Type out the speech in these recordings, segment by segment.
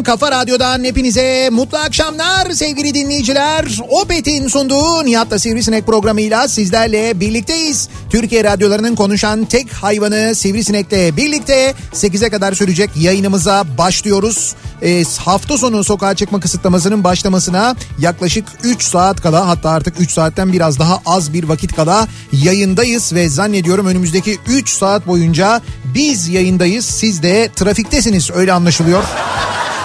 radyosundan, kafa radyodan hepinize mutlu akşamlar sevgili dinleyiciler. Opet'in sunduğu Nihat'la Sivrisinek programıyla sizlerle birlikteyiz. Türkiye radyolarının konuşan tek hayvanı Sivrisinek'le birlikte 8'e kadar sürecek yayınımıza başlıyoruz. Ee, hafta sonu sokağa çıkma kısıtlamasının başlamasına yaklaşık 3 saat kala hatta artık 3 saatten biraz daha az bir vakit kala yayındayız ve zannediyorum önümüzdeki 3 saat boyunca biz yayındayız. Siz de trafiktesiniz öyle anlaşılıyor.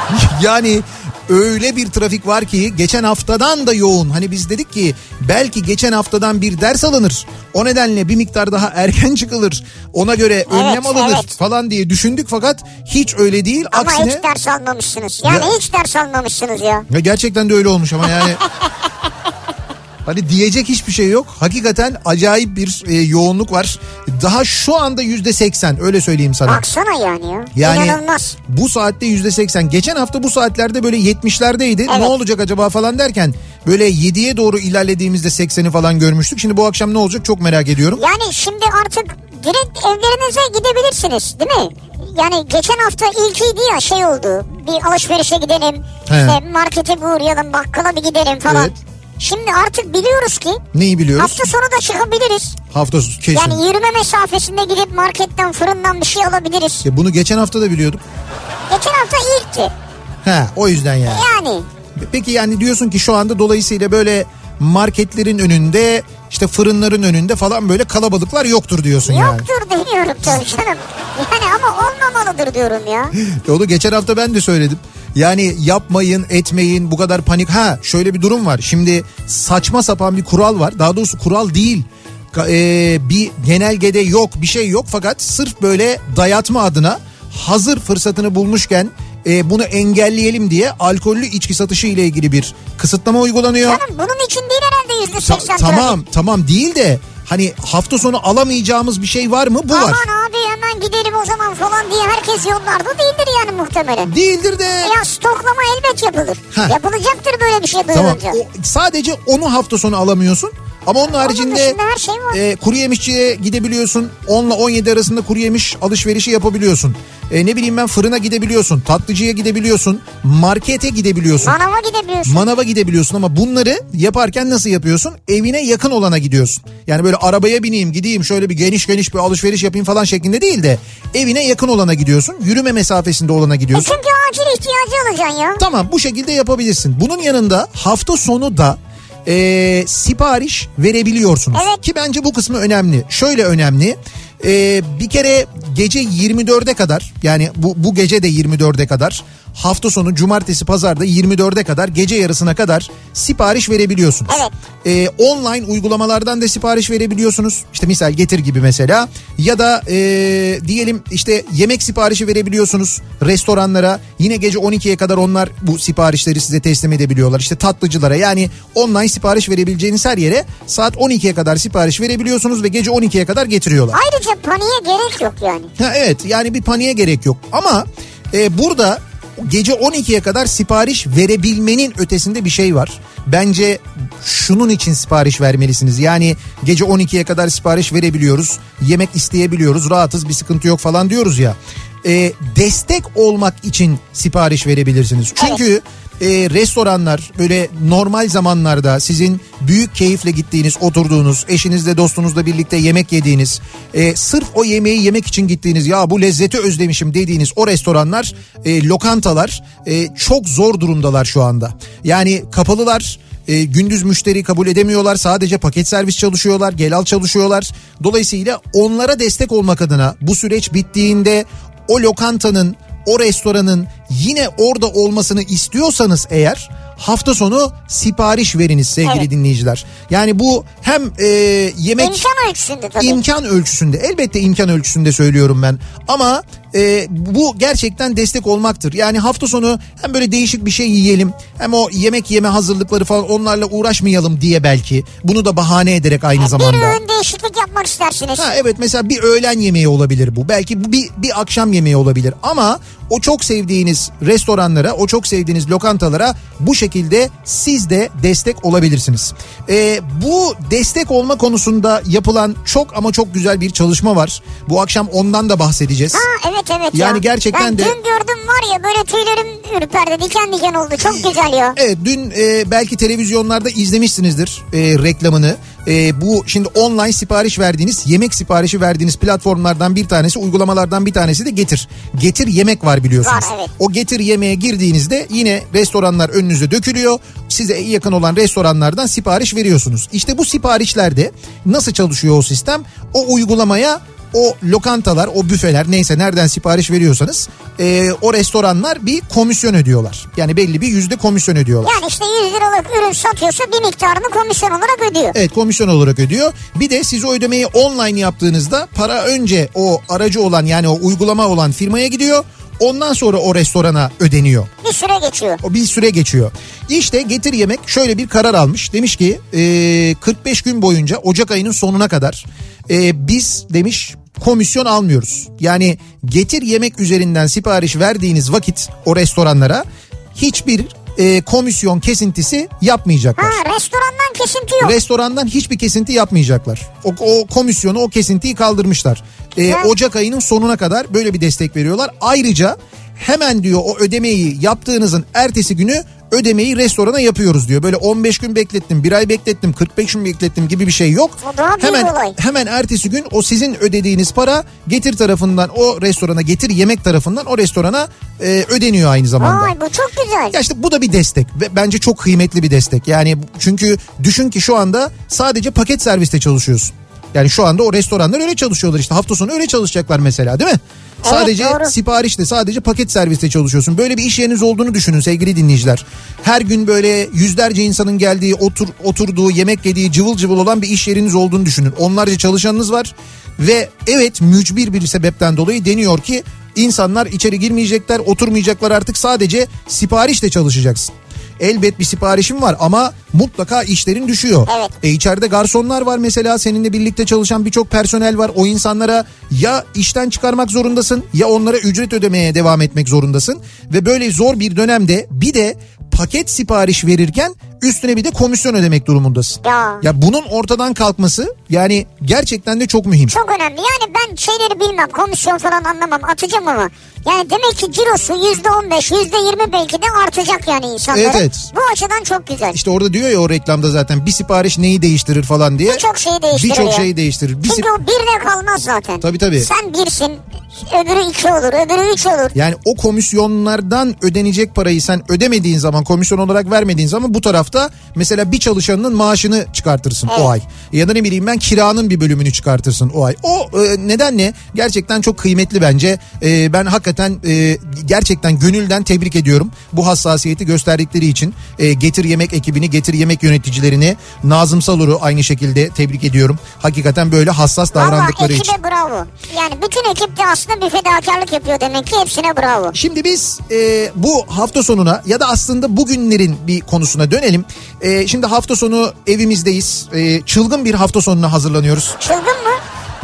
yani öyle bir trafik var ki geçen haftadan da yoğun. Hani biz dedik ki belki geçen haftadan bir ders alınır. O nedenle bir miktar daha erken çıkılır. Ona göre önlem alınır evet. falan diye düşündük fakat hiç öyle değil. Ama Aksine hiç ders almamışsınız. Yani Ya- hiç ders almamışsınız ya. ya gerçekten de öyle olmuş ama yani Hani diyecek hiçbir şey yok. Hakikaten acayip bir e, yoğunluk var. Daha şu anda yüzde seksen öyle söyleyeyim sana. Baksana yani ya. Yani İnanılmaz. bu saatte yüzde seksen. Geçen hafta bu saatlerde böyle 70'lerdeydi. Evet. Ne olacak acaba falan derken böyle 7'ye doğru ilerlediğimizde 80'i falan görmüştük. Şimdi bu akşam ne olacak çok merak ediyorum. Yani şimdi artık direkt evlerinize gidebilirsiniz değil mi? Yani geçen hafta ilkiydi ya şey oldu. Bir alışverişe gidelim. He. işte markete uğrayalım bakkala bir gidelim falan. Evet. Şimdi artık biliyoruz ki Neyi biliyoruz? hafta sonu da çıkabiliriz. Hafta sonu kesin. Yani yürüme mesafesinde gidip marketten fırından bir şey alabiliriz. Ya bunu geçen hafta da biliyorduk. Geçen hafta ilkti. He o yüzden yani. Yani Peki yani diyorsun ki şu anda dolayısıyla böyle marketlerin önünde işte fırınların önünde falan böyle kalabalıklar yoktur diyorsun yani. yoktur demiyorum tabii canım. Yani ama olmamalıdır diyorum ya. Onu geçen hafta ben de söyledim. Yani yapmayın, etmeyin, bu kadar panik. Ha şöyle bir durum var. Şimdi saçma sapan bir kural var. Daha doğrusu kural değil. Ka- e, bir genelgede yok, bir şey yok. Fakat sırf böyle dayatma adına hazır fırsatını bulmuşken e, bunu engelleyelim diye alkollü içki satışı ile ilgili bir kısıtlama uygulanıyor. Canım bunun için değil herhalde yüzde seksen tamam, tamam değil de hani hafta sonu alamayacağımız bir şey var mı? Bu var. Aman abi hemen gidelim o zaman falan diye herkes yollarda değildir yani muhtemelen. Değildir de. Ya stoklama elbet yapılır. Heh. Yapılacaktır böyle bir şey Tamam. duyulunca. O, sadece onu hafta sonu alamıyorsun. Ama onun haricinde her şey var. e, kuru yemişçiye gidebiliyorsun. 10 ile 17 arasında kuru yemiş alışverişi yapabiliyorsun. E, ne bileyim ben fırına gidebiliyorsun. Tatlıcıya gidebiliyorsun. Markete gidebiliyorsun. Manava gidebiliyorsun. Manava gidebiliyorsun ama bunları yaparken nasıl yapıyorsun? Evine yakın olana gidiyorsun. Yani böyle arabaya bineyim gideyim şöyle bir geniş geniş bir alışveriş yapayım falan şeklinde değil de evine yakın olana gidiyorsun. Yürüme mesafesinde olana E gidiyorsun. çünkü acil ihtiyacı alacaksın ya. Tamam bu şekilde yapabilirsin. Bunun yanında hafta sonu da e, sipariş verebiliyorsunuz. Evet. Ki bence bu kısmı önemli. Şöyle önemli. E, bir kere gece 24'e kadar yani bu, bu gece de 24'e kadar hafta sonu cumartesi pazarda 24'e kadar gece yarısına kadar sipariş verebiliyorsunuz. Evet. Ee, online uygulamalardan da sipariş verebiliyorsunuz. İşte misal getir gibi mesela ya da e, diyelim işte yemek siparişi verebiliyorsunuz restoranlara. Yine gece 12'ye kadar onlar bu siparişleri size teslim edebiliyorlar. İşte tatlıcılara yani online sipariş verebileceğiniz her yere saat 12'ye kadar sipariş verebiliyorsunuz ve gece 12'ye kadar getiriyorlar. Ayrıca paniğe gerek yok yani. Ha, evet yani bir paniğe gerek yok ama e, burada gece 12'ye kadar sipariş verebilmenin ötesinde bir şey var. Bence şunun için sipariş vermelisiniz. Yani gece 12'ye kadar sipariş verebiliyoruz. Yemek isteyebiliyoruz. Rahatız bir sıkıntı yok falan diyoruz ya. E, destek olmak için sipariş verebilirsiniz. Çünkü e, restoranlar böyle normal zamanlarda sizin büyük keyifle gittiğiniz, oturduğunuz, eşinizle dostunuzla birlikte yemek yediğiniz, e, sırf o yemeği yemek için gittiğiniz ya bu lezzeti özlemişim dediğiniz o restoranlar, e, lokantalar e, çok zor durumdalar şu anda. Yani kapalılar, e, gündüz müşteri kabul edemiyorlar. Sadece paket servis çalışıyorlar, gel al çalışıyorlar. Dolayısıyla onlara destek olmak adına bu süreç bittiğinde o lokantanın o restoranın yine orada olmasını istiyorsanız eğer hafta sonu sipariş veriniz sevgili Evet. dinleyiciler. Yani bu hem e, yemek İmkan ölçüsünde tabii. imkan ölçüsünde elbette imkan ölçüsünde söylüyorum ben ama e, bu gerçekten destek olmaktır. Yani hafta sonu hem böyle değişik bir şey yiyelim hem o yemek yeme hazırlıkları falan onlarla uğraşmayalım diye belki bunu da bahane ederek aynı bir zamanda. öğün değişiklik yapmak istersiniz. Ha evet mesela bir öğlen yemeği olabilir bu. Belki bir, bir akşam yemeği olabilir. Ama o çok sevdiğiniz restoranlara, o çok sevdiğiniz lokantalara bu şekilde siz de destek olabilirsiniz. Ee, bu destek olma konusunda yapılan çok ama çok güzel bir çalışma var. Bu akşam ondan da bahsedeceğiz. Ha evet evet Yani ya. gerçekten ben de- dün gördüm var ya böyle tüylerim ürperdi diken diken oldu çok güzel ya. Evet dün e, belki televizyonlarda izlemişsinizdir e, reklamını. E, bu şimdi online sipariş verdiğiniz yemek siparişi verdiğiniz platformlardan bir tanesi uygulamalardan bir tanesi de Getir. Getir yemek var biliyorsunuz. Var, evet. O Getir yemeğe girdiğinizde yine restoranlar önünüze dökülüyor. Size yakın olan restoranlardan sipariş veriyorsunuz. İşte bu siparişlerde nasıl çalışıyor o sistem? O uygulamaya o lokantalar, o büfeler neyse nereden sipariş veriyorsanız e, o restoranlar bir komisyon ödüyorlar. Yani belli bir yüzde komisyon ödüyorlar. Yani işte 100 liralık ürün satıyorsa bir miktarını komisyon olarak ödüyor. Evet komisyon olarak ödüyor. Bir de siz o ödemeyi online yaptığınızda para önce o aracı olan yani o uygulama olan firmaya gidiyor. Ondan sonra o restorana ödeniyor. Bir süre geçiyor. O bir süre geçiyor. İşte Getir Yemek şöyle bir karar almış. Demiş ki e, 45 gün boyunca Ocak ayının sonuna kadar e, biz demiş komisyon almıyoruz. Yani Getir Yemek üzerinden sipariş verdiğiniz vakit o restoranlara hiçbir e, komisyon kesintisi yapmayacaklar. Ha restorandan kesinti yok. Restorandan hiçbir kesinti yapmayacaklar. O, o komisyonu o kesintiyi kaldırmışlar. Ya. Ocak ayının sonuna kadar böyle bir destek veriyorlar. Ayrıca hemen diyor o ödemeyi yaptığınızın ertesi günü ödemeyi restorana yapıyoruz diyor. Böyle 15 gün beklettim, bir ay beklettim, 45 gün beklettim gibi bir şey yok. Hemen hemen ertesi gün o sizin ödediğiniz para getir tarafından o restorana getir yemek tarafından o restorana e, ödeniyor aynı zamanda. Vay bu çok güzel. Ya işte bu da bir destek ve bence çok kıymetli bir destek. Yani çünkü düşün ki şu anda sadece paket serviste çalışıyorsun. Yani şu anda o restoranlar öyle çalışıyorlar işte hafta sonu öyle çalışacaklar mesela değil mi? sadece doğru. siparişle sadece paket serviste çalışıyorsun. Böyle bir iş yeriniz olduğunu düşünün sevgili dinleyiciler. Her gün böyle yüzlerce insanın geldiği, otur, oturduğu, yemek yediği, cıvıl cıvıl olan bir iş yeriniz olduğunu düşünün. Onlarca çalışanınız var ve evet mücbir bir sebepten dolayı deniyor ki insanlar içeri girmeyecekler, oturmayacaklar artık sadece siparişle çalışacaksın. Elbet bir siparişim var ama mutlaka işlerin düşüyor. Evet. E içeride garsonlar var mesela seninle birlikte çalışan birçok personel var. O insanlara ya işten çıkarmak zorundasın ya onlara ücret ödemeye devam etmek zorundasın. Ve böyle zor bir dönemde bir de paket sipariş verirken üstüne bir de komisyon ödemek durumundasın. Ya. Ya bunun ortadan kalkması yani gerçekten de çok mühim. Çok önemli. Yani ben şeyleri bilmem. Komisyon falan anlamam. Atacağım ama. Yani demek ki cirosu yüzde on beş, yüzde yirmi belki de artacak yani insanların. Evet, evet. Bu açıdan çok güzel. İşte orada diyor ya o reklamda zaten bir sipariş neyi değiştirir falan diye. Birçok şeyi değiştirir Birçok şeyi değiştirir. Bir Çünkü o bir de kalmaz zaten. Tabii, tabii. Sen birsin, öbürü iki olur, öbürü üç olur. Yani o komisyonlardan ödenecek parayı sen ödemediğin zaman komisyon olarak vermediğin zaman bu taraf hafta mesela bir çalışanının maaşını çıkartırsın o ay. Ya da ne bileyim ben kiranın bir bölümünü çıkartırsın o ay. O e, nedenle gerçekten çok kıymetli bence. E, ben hakikaten e, gerçekten gönülden tebrik ediyorum bu hassasiyeti gösterdikleri için. E, Getir Yemek ekibini, Getir Yemek yöneticilerini, Nazım Salur'u aynı şekilde tebrik ediyorum. Hakikaten böyle hassas Valla davrandıkları için. ekibe bravo. Yani bütün ekip de aslında bir fedakarlık yapıyor demek ki hepsine bravo. Şimdi biz e, bu hafta sonuna ya da aslında bugünlerin bir konusuna dönelim. E, şimdi hafta sonu evimizdeyiz. E, çılgın bir hafta sonuna hazırlanıyoruz. Çılgın mı?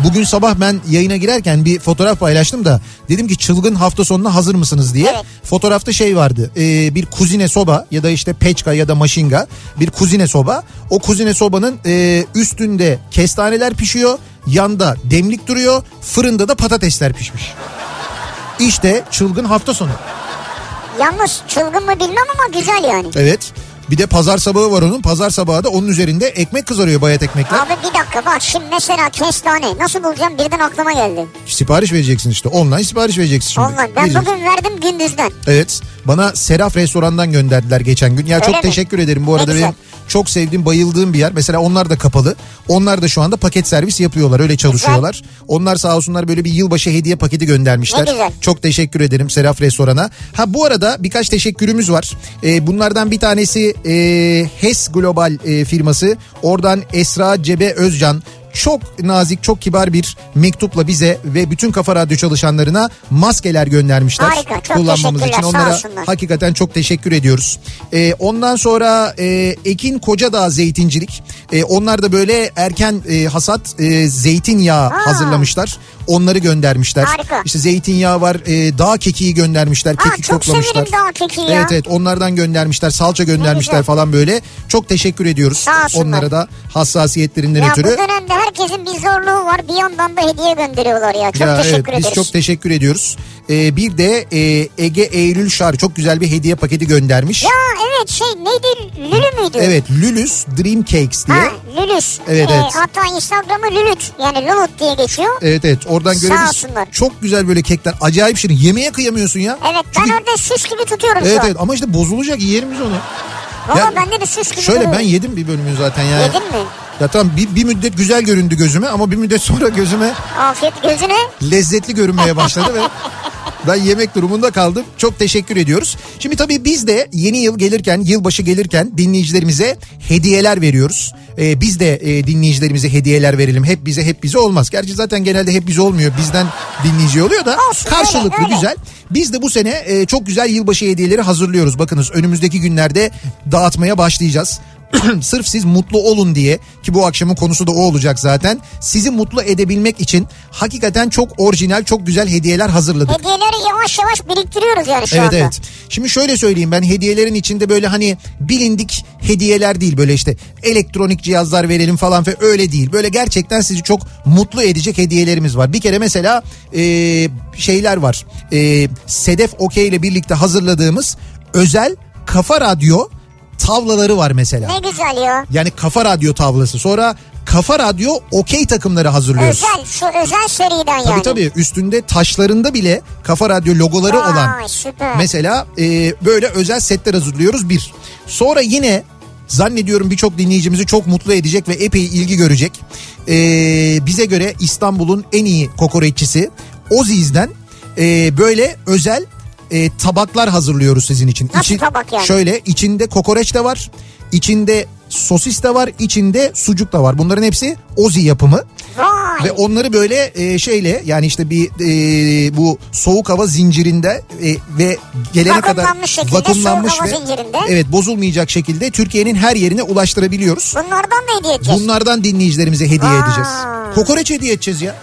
Bugün sabah ben yayına girerken bir fotoğraf paylaştım da dedim ki çılgın hafta sonuna hazır mısınız diye. Evet. Fotoğrafta şey vardı e, bir kuzine soba ya da işte peçka ya da maşinga bir kuzine soba. O kuzine sobanın e, üstünde kestaneler pişiyor yanda demlik duruyor fırında da patatesler pişmiş. İşte çılgın hafta sonu. Yalnız çılgın mı bilmem ama güzel yani. Evet. Bir de pazar sabahı var onun. Pazar sabahı da onun üzerinde ekmek kızarıyor bayat ekmekler. Abi bir dakika bak şimdi mesela kestane nasıl bulacağım birden aklıma geldi. Sipariş vereceksin işte. Online sipariş vereceksin şimdi. Online ben Vereceksin. bugün verdim gündüzden. Evet. Bana Seraf restorandan gönderdiler geçen gün. Ya Öyle çok mi? teşekkür ederim bu arada güzel. Çok sevdiğim, bayıldığım bir yer. Mesela onlar da kapalı. Onlar da şu anda paket servis yapıyorlar. Öyle çalışıyorlar. Onlar sağ olsunlar böyle bir yılbaşı hediye paketi göndermişler. Güzel. Çok teşekkür ederim Seraf restorana. Ha bu arada birkaç teşekkürümüz var. Ee, bunlardan bir tanesi e, HES Global e, firması. Oradan Esra Cebe Özcan çok nazik, çok kibar bir mektupla bize ve bütün Kafa Radyo çalışanlarına maskeler göndermişler. Harika, çok kullanmamız için. Onlara hakikaten çok teşekkür ediyoruz. Ee, ondan sonra e, Ekin Kocadağ Zeytincilik. E, onlar da böyle erken e, hasat e, zeytinyağı hazırlamışlar. Onları göndermişler. Harika. İşte zeytinyağı var, e, dağ kekiği göndermişler, Aa, kekik çok toplamışlar. severim dağ kekiği ya. Evet evet onlardan göndermişler, salça göndermişler falan böyle. Çok teşekkür ediyoruz onlara da hassasiyetlerinden Ya ötürü. bu dönemde herkesin bir zorluğu var bir yandan da hediye gönderiyorlar ya. Çok Ya teşekkür evet, ederiz. Biz çok teşekkür ediyoruz. Ee, bir de e, Ege Eylül Şar çok güzel bir hediye paketi göndermiş. Ya evet şey neydi Lülü müydü? Evet Lülüs Dream Cakes diye. Ha Lülüs. Evet, Ee, evet. Hatta Instagram'ı Lülüt yani Lülut diye geçiyor. Evet evet oradan görebiliriz. Çok güzel böyle kekler. Acayip şirin. Yemeğe kıyamıyorsun ya. Evet Çünkü- ben orada süs gibi tutuyorum Evet şu an. evet ama işte bozulacak biz onu. Valla bende de süs gibi Şöyle duruyor. ben yedim bir bölümünü zaten yani. Yedin mi? Ya tamam bir, bir müddet güzel göründü gözüme ama bir müddet sonra gözüme Afiyet gözüne. lezzetli görünmeye başladı ve ben yemek durumunda kaldım. Çok teşekkür ediyoruz. Şimdi tabii biz de yeni yıl gelirken, yılbaşı gelirken dinleyicilerimize hediyeler veriyoruz. Ee, biz de e, dinleyicilerimize hediyeler verelim. Hep bize hep bize olmaz. Gerçi zaten genelde hep bize olmuyor. Bizden dinleyici oluyor da Olsun, karşılıklı öyle, öyle. güzel. Biz de bu sene e, çok güzel yılbaşı hediyeleri hazırlıyoruz. Bakınız önümüzdeki günlerde dağıtmaya başlayacağız. Sırf siz mutlu olun diye ki bu akşamın konusu da o olacak zaten. Sizi mutlu edebilmek için hakikaten çok orijinal, çok güzel hediyeler hazırladık. Hediyeleri yavaş yavaş biriktiriyoruz yani şu Evet anda. evet. Şimdi şöyle söyleyeyim ben hediyelerin içinde böyle hani bilindik hediyeler değil böyle işte elektronik cihazlar verelim falan ve öyle değil. Böyle gerçekten sizi çok mutlu edecek hediyelerimiz var. Bir kere mesela e, şeyler var. E, Sedef Okey ile birlikte hazırladığımız özel kafa radyo tavlaları var mesela. Ne güzel ya. Yani kafa radyo tavlası. Sonra kafa radyo okey takımları hazırlıyoruz. Özel şu özel seriden Tabii yani. tabii üstünde taşlarında bile kafa radyo logoları Vay, olan süper. mesela e, böyle özel setler hazırlıyoruz bir. Sonra yine zannediyorum birçok dinleyicimizi çok mutlu edecek ve epey ilgi görecek. E, bize göre İstanbul'un en iyi kokoreççisi Oziz'den e, böyle özel e, tabaklar hazırlıyoruz sizin için. Nasıl tabak yani? Şöyle içinde kokoreç de var. içinde sosis de var, içinde sucuk da var. Bunların hepsi Ozi yapımı. Vay. Ve onları böyle e, şeyle yani işte bir e, bu soğuk hava zincirinde e, ve gelene kadar Vakumlanmış zincirinde. evet bozulmayacak şekilde Türkiye'nin her yerine ulaştırabiliyoruz. Bunlardan da hediye edeceğiz. Bunlardan dinleyicilerimize hediye Vay. edeceğiz. Kokoreç hediye edeceğiz ya.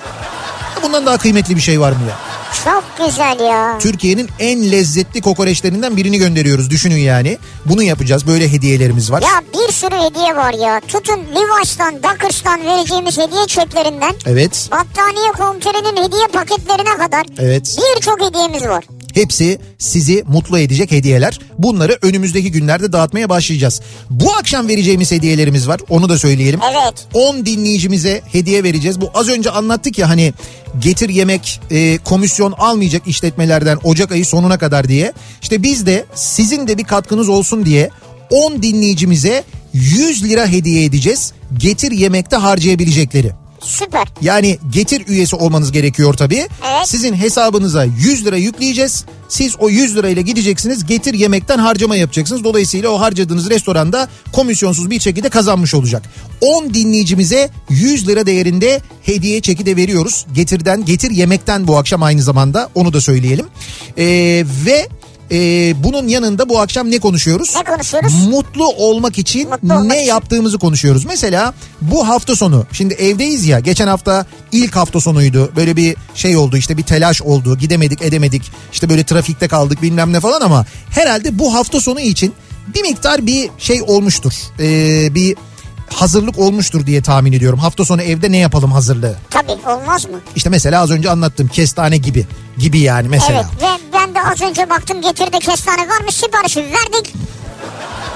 Bundan daha kıymetli bir şey var mı ya? Çok güzel ya. Türkiye'nin en lezzetli kokoreçlerinden birini gönderiyoruz. Düşünün yani. Bunu yapacağız. Böyle hediyelerimiz var. Ya bir sürü hediye var ya. Tutun Levi's'tan, Dockers'tan vereceğimiz hediye çeklerinden Evet. battaniye komuterinin hediye paketlerine kadar Evet. birçok hediyemiz var. Hepsi sizi mutlu edecek hediyeler. Bunları önümüzdeki günlerde dağıtmaya başlayacağız. Bu akşam vereceğimiz hediyelerimiz var. Onu da söyleyelim. Evet. 10 dinleyicimize hediye vereceğiz. Bu az önce anlattık ya hani getir yemek e, komisyon almayacak işletmelerden Ocak ayı sonuna kadar diye. İşte biz de sizin de bir katkınız olsun diye 10 dinleyicimize 100 lira hediye edeceğiz. Getir yemekte harcayabilecekleri. Süper. Yani getir üyesi olmanız gerekiyor tabii. Evet. Sizin hesabınıza 100 lira yükleyeceğiz. Siz o 100 lirayla gideceksiniz getir yemekten harcama yapacaksınız. Dolayısıyla o harcadığınız restoranda komisyonsuz bir şekilde kazanmış olacak. 10 dinleyicimize 100 lira değerinde hediye çeki de veriyoruz. Getirden getir yemekten bu akşam aynı zamanda onu da söyleyelim. Ee, ve e, bunun yanında bu akşam ne konuşuyoruz? Ne konuşuyoruz? Mutlu olmak için Mutlu olmak ne için. yaptığımızı konuşuyoruz. Mesela bu hafta sonu şimdi evdeyiz ya geçen hafta ilk hafta sonuydu. Böyle bir şey oldu işte bir telaş oldu gidemedik edemedik işte böyle trafikte kaldık bilmem ne falan ama herhalde bu hafta sonu için bir miktar bir şey olmuştur. Ee, bir hazırlık olmuştur diye tahmin ediyorum. Hafta sonu evde ne yapalım hazırlığı? Tabii olmaz mı? İşte mesela az önce anlattım kestane gibi gibi yani mesela. Evet ve ben de az önce baktım getirdi kestane varmış siparişi verdik.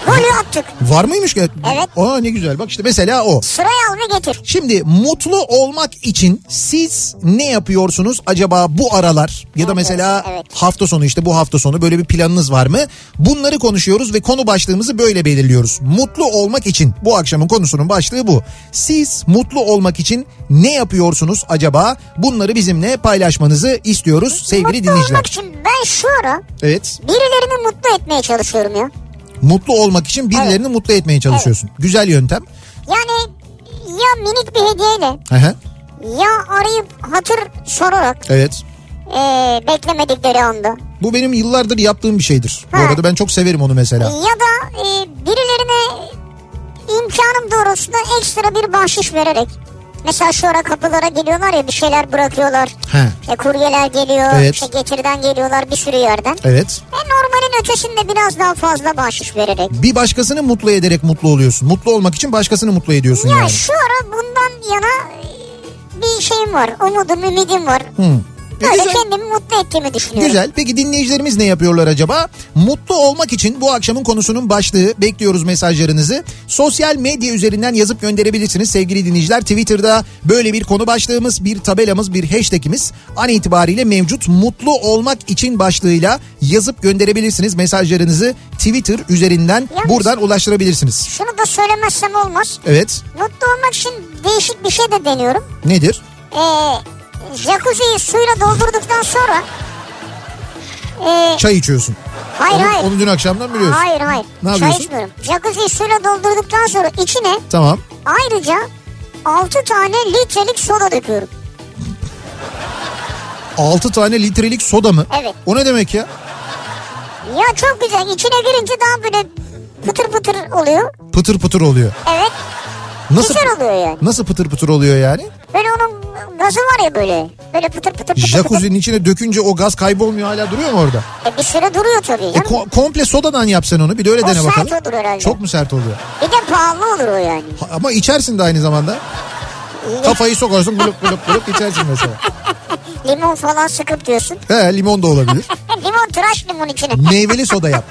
Golü attık. Var mıymış ki? Evet. Aa ne güzel bak işte mesela o. Sıraya al ve getir. Şimdi mutlu olmak için siz ne yapıyorsunuz acaba bu aralar ya da mesela Evet. hafta sonu işte bu hafta sonu böyle bir planınız var mı? Bunları konuşuyoruz ve konu başlığımızı böyle belirliyoruz. Mutlu olmak için bu akşamın konusunun başlığı bu. Siz mutlu olmak için ne yapıyorsunuz acaba? Bunları bizimle paylaşmanızı istiyoruz sevgili mutlu dinleyiciler. olmak için ben şu ara Evet. birilerini mutlu etmeye çalışıyorum ya. Mutlu olmak için birilerini mutlu etmeye çalışıyorsun. Güzel yöntem. Yani ya minik bir hediyeyle hı. ya arayıp hatır sorarak Evet. eee, beklemedikleri anda. Bu benim yıllardır yaptığım bir şeydir. Bu Ha. arada ben çok severim onu mesela. Ya da eee, birilerine imkanım doğrultusunda ekstra bir bahşiş vererek. Mesela şu ara kapılara geliyorlar ya bir şeyler bırakıyorlar. He. İşte kuryeler geliyor, Evet. işte getirden geliyorlar bir sürü yerden. Evet. E normalin ötesinde biraz daha fazla bahşiş vererek. Bir başkasını mutlu ederek mutlu oluyorsun. Mutlu olmak için başkasını mutlu ediyorsun Ya yani. şu ara bundan yana e, bir şeyim var, umudum, ümidim var. Hı. Böyle güzel. kendimi mutlu ettiğimi düşünüyorum. Güzel. Peki dinleyicilerimiz ne yapıyorlar acaba? Mutlu olmak için bu akşamın konusunun başlığı bekliyoruz mesajlarınızı. Sosyal medya üzerinden yazıp gönderebilirsiniz sevgili dinleyiciler. Twitter'da böyle bir konu başlığımız, bir tabelamız, bir hashtagimiz an itibariyle mevcut. Mutlu olmak için başlığıyla yazıp gönderebilirsiniz mesajlarınızı Twitter üzerinden Yalnız- buradan ulaştırabilirsiniz. Şunu da söylemezsem olmaz. Evet. Mutlu olmak için değişik bir şey de deniyorum. Nedir? Ee, jacuzziyi suyla doldurduktan sonra... Ee, Çay içiyorsun. hayır onu, hayır. onu dün akşamdan biliyorsun. Hayır hayır. Ne Çay yapıyorsun? içmiyorum. Jacuzziyi suyla doldurduktan sonra içine Tamam. ayrıca 6 tane litrelik soda döküyorum. 6 tane litrelik soda mı? Evet. O ne demek ya? Ya çok güzel. İçine girince daha böyle pıtır pıtır oluyor. Pıtır pıtır oluyor. Evet. Nasıl Güzel oluyor yani. nasıl pıtır pıtır oluyor yani? Böyle onun gazı var ya böyle. Böyle pıtır pıtır pıtır. Jacuzzi'nin içine dökünce o gaz kaybolmuyor hala duruyor mu orada? E bir süre duruyor tabii E ko- komple sodadan yapsan onu bir de öyle O dene sert bakalım. olur herhalde. Çok mu sert oluyor? Bir de pahalı olur o yani. Ha- Ama içersin de aynı zamanda. Kafayı sokarsın bulup bulup bulup içersin mesela. Limon falan sıkıp diyorsun. He limon da olabilir. limon tıraş limon içine. Meyveli soda yap.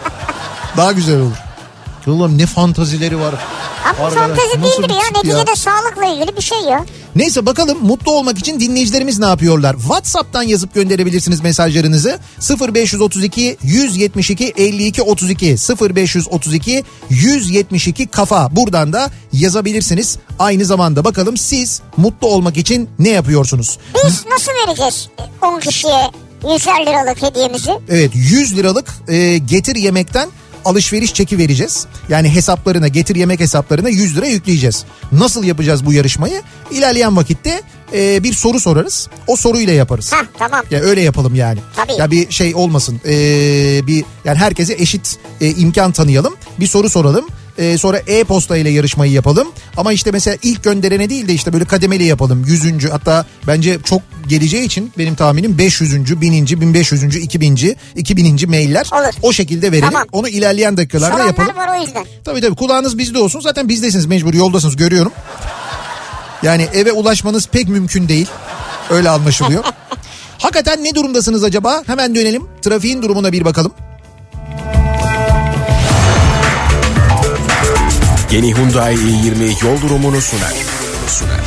Daha güzel olur. Ulan ne fantazileri var. Ama Arkadaş, fantezi nasıl değildir ya. Neticede sağlıkla ilgili bir şey ya. Neyse bakalım mutlu olmak için dinleyicilerimiz ne yapıyorlar? WhatsApp'tan yazıp gönderebilirsiniz mesajlarınızı. 0532 172 52 32 0532 172 kafa buradan da yazabilirsiniz. Aynı zamanda bakalım siz mutlu olmak için ne yapıyorsunuz? Biz nasıl vereceğiz 10 kişiye 100 liralık hediyemizi? Evet 100 liralık e, getir yemekten alışveriş çeki vereceğiz. Yani hesaplarına getir yemek hesaplarına 100 lira yükleyeceğiz. Nasıl yapacağız bu yarışmayı? İlerleyen vakitte e, bir soru sorarız. O soruyla yaparız. Hah tamam. Ya öyle yapalım yani. Tabii. Ya bir şey olmasın. Ee, bir yani herkese eşit e, imkan tanıyalım. Bir soru soralım. Ee, sonra e-posta ile yarışmayı yapalım. Ama işte mesela ilk gönderene değil de işte böyle kademeli yapalım. Yüzüncü hatta bence çok geleceği için benim tahminim 500. bininci, 1500. 2000. 2000. mailler. Olur. O şekilde verelim. Tamam. Onu ilerleyen dakikalarda Soranlar yapalım. var o yüzden. Tabii tabii kulağınız bizde olsun. Zaten bizdesiniz mecbur yoldasınız görüyorum. Yani eve ulaşmanız pek mümkün değil. Öyle anlaşılıyor. Hakikaten ne durumdasınız acaba? Hemen dönelim. Trafiğin durumuna bir bakalım. Yeni Hyundai i20 yol durumunu sunar. Sunar.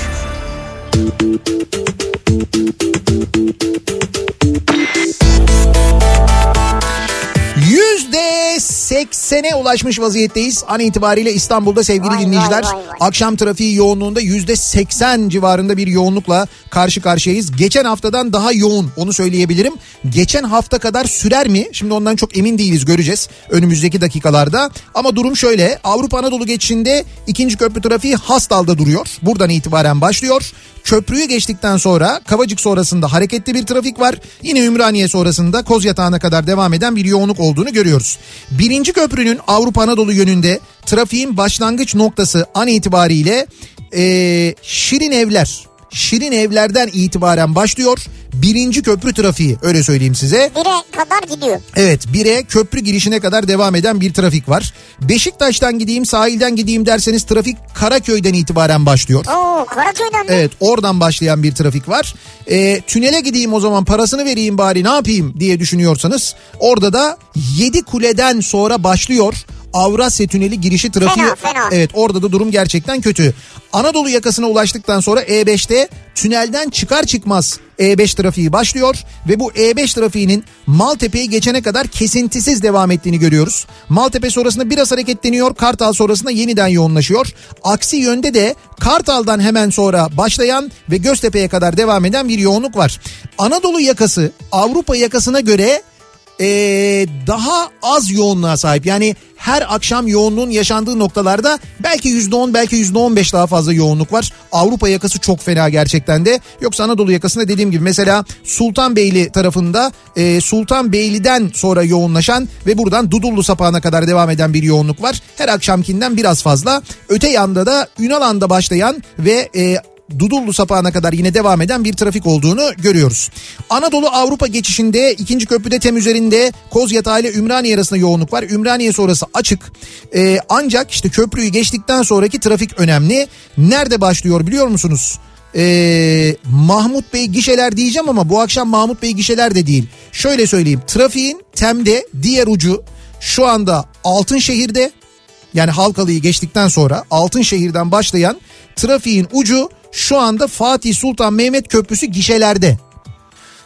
Sene ulaşmış vaziyetteyiz. An itibariyle İstanbul'da sevgili Vay, dinleyiciler. vay, vay, vay. Akşam trafiği yoğunluğunda yüzde 80 civarında bir yoğunlukla karşı karşıyayız. Geçen haftadan daha yoğun onu söyleyebilirim. Geçen hafta kadar sürer mi? Şimdi ondan çok emin değiliz göreceğiz önümüzdeki dakikalarda. Ama durum şöyle Avrupa Anadolu geçişinde ikinci köprü trafiği Hastal'da duruyor. Buradan itibaren başlıyor. Köprüyü geçtikten sonra Kavacık sonrasında hareketli bir trafik var. Yine Ümraniye sonrasında Kozyatağı'na kadar devam eden bir yoğunluk olduğunu görüyoruz. Birinci köprünün Avrupa Anadolu yönünde trafiğin başlangıç noktası an itibariyle eee Şirin Evler. Şirin Evler'den itibaren başlıyor. Birinci köprü trafiği öyle söyleyeyim size. Bire kadar gidiyor. Evet bire köprü girişine kadar devam eden bir trafik var. Beşiktaş'tan gideyim sahilden gideyim derseniz trafik Karaköy'den itibaren başlıyor. Oo Karaköy'den mi? Evet oradan başlayan bir trafik var. Ee, tünele gideyim o zaman parasını vereyim bari ne yapayım diye düşünüyorsanız orada da 7 kuleden sonra başlıyor. Avrasya Tüneli girişi trafiği. Fena, fena. Evet orada da durum gerçekten kötü. Anadolu yakasına ulaştıktan sonra E5'te tünelden çıkar çıkmaz E5 trafiği başlıyor ve bu E5 trafiğinin Maltepe'yi geçene kadar kesintisiz devam ettiğini görüyoruz. Maltepe sonrasında biraz hareketleniyor, Kartal sonrasında yeniden yoğunlaşıyor. Aksi yönde de Kartal'dan hemen sonra başlayan ve Göztepe'ye kadar devam eden bir yoğunluk var. Anadolu yakası Avrupa yakasına göre ee, daha az yoğunluğa sahip. Yani her akşam yoğunluğun yaşandığı noktalarda belki %10 belki %15 daha fazla yoğunluk var. Avrupa yakası çok fena gerçekten de. Yoksa Anadolu yakasında dediğim gibi mesela Sultanbeyli tarafında e, Sultanbeyli'den sonra yoğunlaşan ve buradan Dudullu sapağına kadar devam eden bir yoğunluk var. Her akşamkinden biraz fazla. Öte yanda da Ünalan'da başlayan ve e, Dudullu sapağına kadar yine devam eden bir trafik olduğunu görüyoruz. Anadolu Avrupa geçişinde ikinci köprüde tem üzerinde Kozyatağı ile Ümraniye arasında yoğunluk var. Ümraniye sonrası açık. Ee, ancak işte köprüyü geçtikten sonraki trafik önemli. Nerede başlıyor biliyor musunuz? Ee, Mahmut Bey gişeler diyeceğim ama bu akşam Mahmut Bey gişeler de değil. Şöyle söyleyeyim trafiğin temde diğer ucu şu anda Altınşehir'de yani Halkalı'yı geçtikten sonra Altınşehir'den başlayan trafiğin ucu şu anda Fatih Sultan Mehmet Köprüsü gişelerde.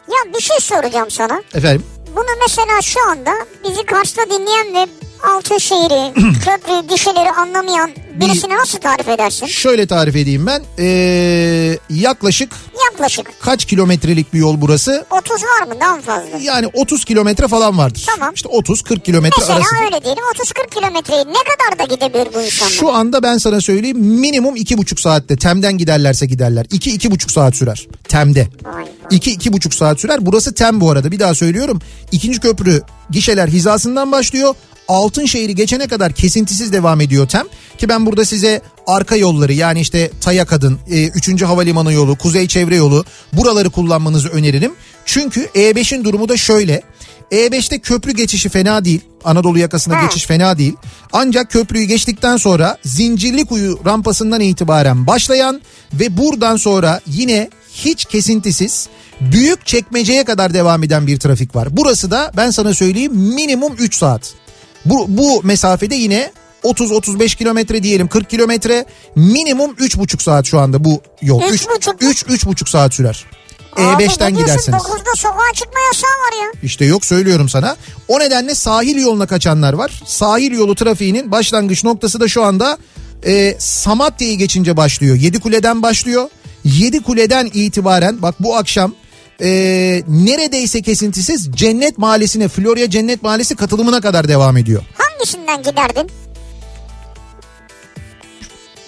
Ya bir şey soracağım sana. Efendim Bunu mesela şu anda bizi Kars'ta dinleyen ve Altınşehir'i, köprü, gişeleri anlamayan birisine nasıl tarif edersin? şöyle tarif edeyim ben. Ee, yaklaşık Yaklaşık. kaç kilometrelik bir yol burası? 30 var mı daha mı fazla? Yani 30 kilometre falan vardır. Tamam. İşte 30-40 kilometre Mesela arası. öyle diyelim 30-40 kilometreyi ne kadar da gidebilir bu insanlar? Şu anda ben sana söyleyeyim minimum iki buçuk saatte Tem'den giderlerse giderler. İki iki buçuk saat sürer Tem'de. Vay iki buçuk saat sürer. Burası Tem bu arada bir daha söylüyorum. İkinci köprü gişeler hizasından başlıyor. Altınşehir'i geçene kadar kesintisiz devam ediyor Tem. Ki ben burada size arka yolları yani işte Taya Kadın, 3. Havalimanı yolu, Kuzey Çevre yolu buraları kullanmanızı öneririm. Çünkü E5'in durumu da şöyle. E5'te köprü geçişi fena değil. Anadolu yakasına Ha. geçiş fena değil. Ancak köprüyü geçtikten sonra Zincirlikuyu rampasından itibaren başlayan ve buradan sonra yine hiç kesintisiz büyük çekmeceye kadar devam eden bir trafik var. Burası da ben sana söyleyeyim minimum 3 saat. Bu, bu mesafede yine 30-35 kilometre diyelim 40 kilometre minimum 3,5 saat şu anda bu yol. Üç buçuk mu? 3-3,5 saat sürer. Abi E5'ten ne diyorsun? giderseniz. 9'da sokağa çıkma yasağı var ya. İşte yok söylüyorum sana. O nedenle sahil yoluna kaçanlar var. Sahil yolu trafiğinin başlangıç noktası da şu anda e, Samatya'yı geçince başlıyor. Yedikule'den başlıyor. Yedikule'den itibaren bak bu akşam e, neredeyse kesintisiz Cennet Mahallesi'ne Florya Cennet Mahallesi katılımına kadar devam ediyor. Hangisinden giderdin?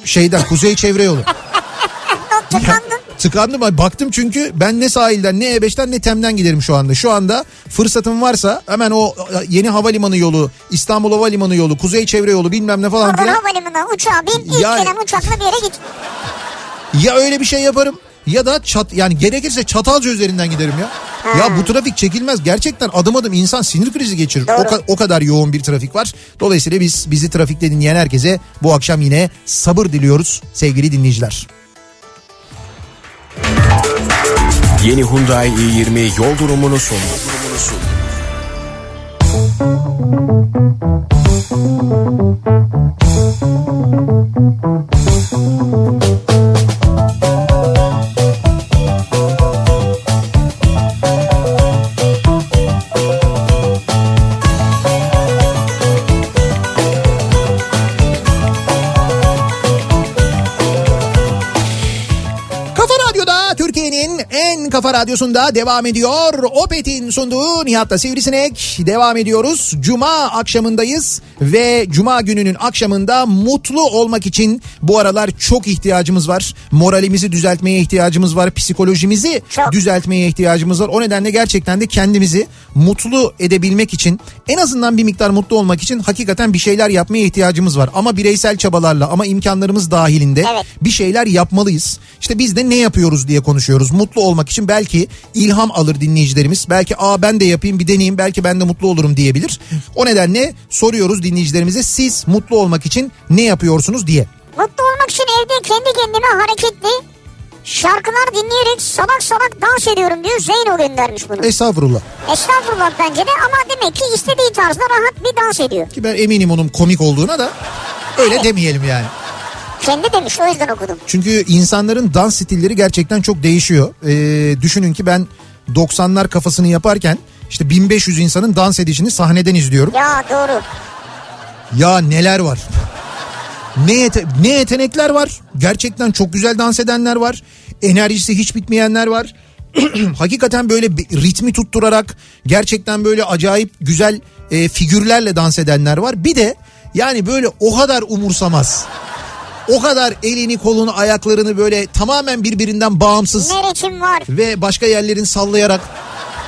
Şeyden Kuzey Çevre Yolu. Tıkandın. Tıkandım ay baktım çünkü ben ne sahilden ne E5'ten ne Tem'den giderim şu anda. Şu anda fırsatım varsa hemen o yeni havalimanı yolu, İstanbul Havalimanı yolu, Kuzey Çevre Yolu bilmem ne falan Oradan filan. havalimanına uçağa bin ilk Yani- gelen uçakla bir yere git. Ya öyle bir şey yaparım ya da çat yani gerekirse Çatalca üzerinden giderim ya. Ya bu trafik çekilmez. Gerçekten adım adım insan sinir krizi geçirir. O, ka- o kadar yoğun bir trafik var. Dolayısıyla biz bizi trafikte dinleyen herkese bu akşam yine sabır diliyoruz sevgili dinleyiciler. Yeni Hyundai i20 yol durumunu sundu. Radyosu'nda devam ediyor. Opet'in sunduğu Nihat'ta Sivrisinek devam ediyoruz. Cuma akşamındayız ve Cuma gününün akşamında mutlu olmak için bu aralar çok ihtiyacımız var. Moralimizi düzeltmeye ihtiyacımız var. Psikolojimizi Çok. düzeltmeye ihtiyacımız var. O nedenle gerçekten de kendimizi mutlu edebilmek için en azından bir miktar mutlu olmak için hakikaten bir şeyler yapmaya ihtiyacımız var. Ama bireysel çabalarla ama imkanlarımız dahilinde Evet. bir şeyler yapmalıyız. İşte biz de ne yapıyoruz diye konuşuyoruz. Mutlu olmak için belki ilham alır dinleyicilerimiz. Belki aa ben de yapayım bir deneyeyim belki ben de mutlu olurum diyebilir. O nedenle soruyoruz dinleyicilerimize siz mutlu olmak için ne yapıyorsunuz diye. Mutlu olmak için evde kendi kendime hareketli şarkılar dinleyerek salak salak dans ediyorum diyor. Zeyno göndermiş bunu. Estağfurullah. Estağfurullah bence de ama demek ki istediği tarzda rahat bir dans ediyor. Ki ben eminim onun komik olduğuna da öyle Evet. demeyelim yani. Kendi demiş o yüzden okudum. Çünkü insanların dans stilleri gerçekten çok değişiyor. Ee, düşünün ki ben 90'lar kafasını yaparken işte 1500 insanın dans edişini sahneden izliyorum. Ya doğru. Ya neler var. Ne, yete- ne yetenekler var. Gerçekten çok güzel dans edenler var. Enerjisi hiç bitmeyenler var. Hakikaten böyle ritmi tutturarak gerçekten böyle acayip güzel e, figürlerle dans edenler var. Bir de yani böyle o kadar umursamaz. O kadar elini kolunu ayaklarını böyle tamamen birbirinden bağımsız Meriç'im var. ve başka yerlerin sallayarak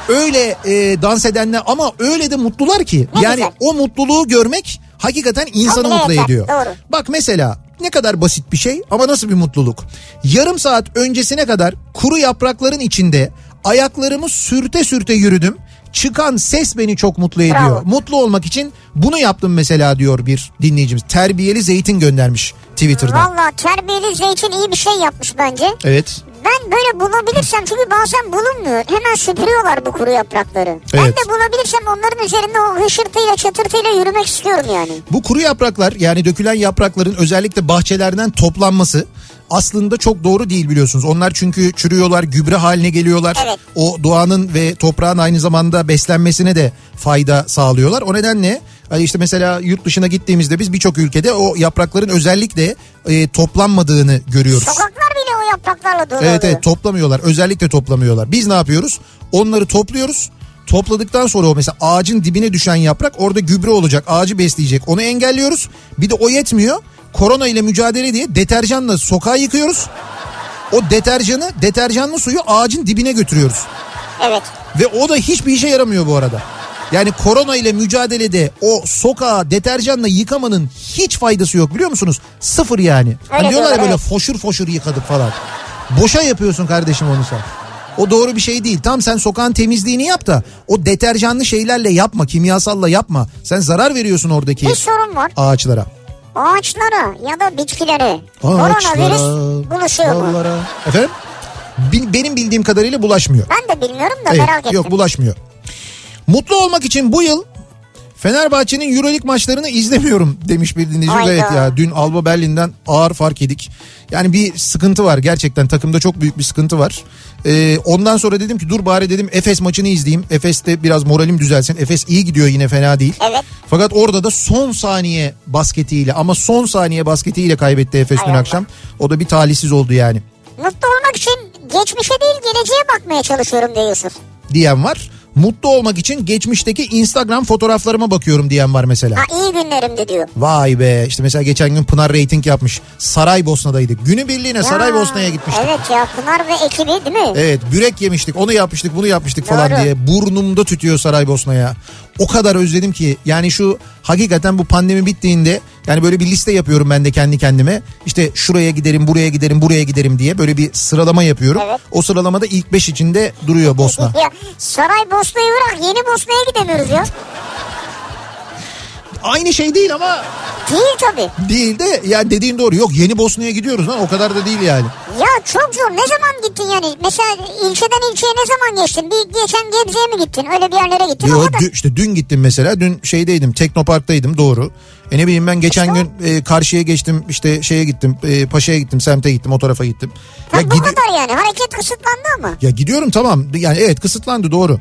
öyle e, dans edenler ama öyle de mutlular ki. Ne yani güzel. o mutluluğu görmek hakikaten insanı Çok mutlu ediyor. doğru. Bak mesela ne kadar basit bir şey ama nasıl bir mutluluk. Yarım saat öncesine kadar kuru yaprakların içinde ayaklarımı sürte sürte yürüdüm. Çıkan ses beni çok mutlu ediyor. Bravo. Mutlu olmak için bunu yaptım mesela diyor bir dinleyicimiz. Terbiyeli zeytin göndermiş Twitter'dan. Valla terbiyeli zeytin iyi bir şey yapmış bence. Evet. Ben böyle bulabilirsem çünkü bazen bulunmuyor. Hemen süpürüyorlar bu kuru yaprakları. Ben Evet. de bulabilirsem onların üzerinde o hışırtıyla çatırtıyla yürümek istiyorum yani. Bu kuru yapraklar yani dökülen yaprakların özellikle bahçelerden toplanması aslında çok doğru değil biliyorsunuz. Onlar çünkü çürüyorlar, gübre haline geliyorlar. Evet. O doğanın ve toprağın aynı zamanda beslenmesine de fayda sağlıyorlar. O nedenle hani işte mesela yurt dışına gittiğimizde biz birçok ülkede o yaprakların özellikle e, toplanmadığını görüyoruz. Sokaklar yapraklarla dolu Evet oluyor. evet toplamıyorlar. Özellikle toplamıyorlar. Biz ne yapıyoruz? Onları topluyoruz. Topladıktan sonra o mesela ağacın dibine düşen yaprak orada gübre olacak. Ağacı besleyecek. Onu engelliyoruz. Bir de o yetmiyor. Korona ile mücadele diye deterjanla sokağı yıkıyoruz. O deterjanı, deterjanlı suyu ağacın dibine götürüyoruz. Evet. Ve o da hiçbir işe yaramıyor bu arada. Yani korona ile mücadelede o sokağı deterjanla yıkamanın hiç faydası yok biliyor musunuz? Sıfır yani. Hani diyorlar ya böyle evet. foşur foşur yıkadık falan. Boşa yapıyorsun kardeşim onu sen. O doğru bir şey değil. Tam sen sokağın temizliğini yap da o deterjanlı şeylerle yapma, kimyasalla yapma. Sen zarar veriyorsun oradaki Bir sorun var. ağaçlara. Ağaçlara ya da bitkilere koronavirüs bulaşıyor mu? dallara. Efendim? Benim bildiğim kadarıyla bulaşmıyor. Ben de bilmiyorum da Evet, merak ettim. Yok bulaşmıyor. Mutlu olmak için bu yıl Fenerbahçe'nin Euroleague maçlarını izlemiyorum demiş bir dinleyici. Hayda. Evet ya dün Alba Berlin'den ağır fark yedik. Yani bir sıkıntı var gerçekten takımda çok büyük bir sıkıntı var. Ee, ondan sonra dedim ki dur bari dedim Efes maçını izleyeyim. Efes'te biraz moralim düzelsin. Efes iyi gidiyor yine fena değil. Evet. Fakat orada da son saniye basketiyle ama son saniye basketiyle kaybetti Efes Hay dün Allah. akşam. O da bir talihsiz oldu yani Mutlu olmak için geçmişe değil geleceğe bakmaya çalışıyorum diyor Yusuf. diyen var. Mutlu olmak için geçmişteki Instagram fotoğraflarıma bakıyorum diyen var mesela. Ha iyi günlerimdi diyor. Vay be işte mesela geçen gün Pınar reyting yapmış. Saraybosna'daydık. Günü birliğine Saraybosna'ya gitmiştik. Evet. Evet ya Pınar ve ekibi değil mi? bürek yemiştik onu yapmıştık bunu yapmıştık falan Doğru. diye burnumda tütüyor Saraybosna'ya. O kadar özledim ki yani şu hakikaten bu pandemi bittiğinde yani böyle bir liste yapıyorum ben de kendi kendime. İşte şuraya giderim buraya giderim buraya giderim diye böyle bir sıralama yapıyorum. Evet. O sıralamada ilk 5 içinde duruyor Bosna. Ya Saray Bosna'yı bırak yeni Bosna'ya gidemiyoruz ya. Aynı şey değil ama Değil tabii. değil de yani dediğin doğru. Yok yeni Bosna'ya gidiyoruz lan o kadar da değil yani. Ya çok zor. Ne zaman gittin yani? Mesela ilçeden ilçeye ne zaman geçtin? Bir geçen Gebze'ye mi gittin? Öyle bir yerlere gittin. Yo, dü- işte dün gittim mesela. Dün şeydeydim Teknopark'taydım doğru. E ne bileyim ben geçen İşte gün e, karşıya geçtim işte şeye gittim e, Paşa'ya gittim semte gittim o tarafa gittim. Ya, bu gidi- kadar yani. Hareket kısıtlandı ama. ya gidiyorum tamam yani evet kısıtlandı doğru.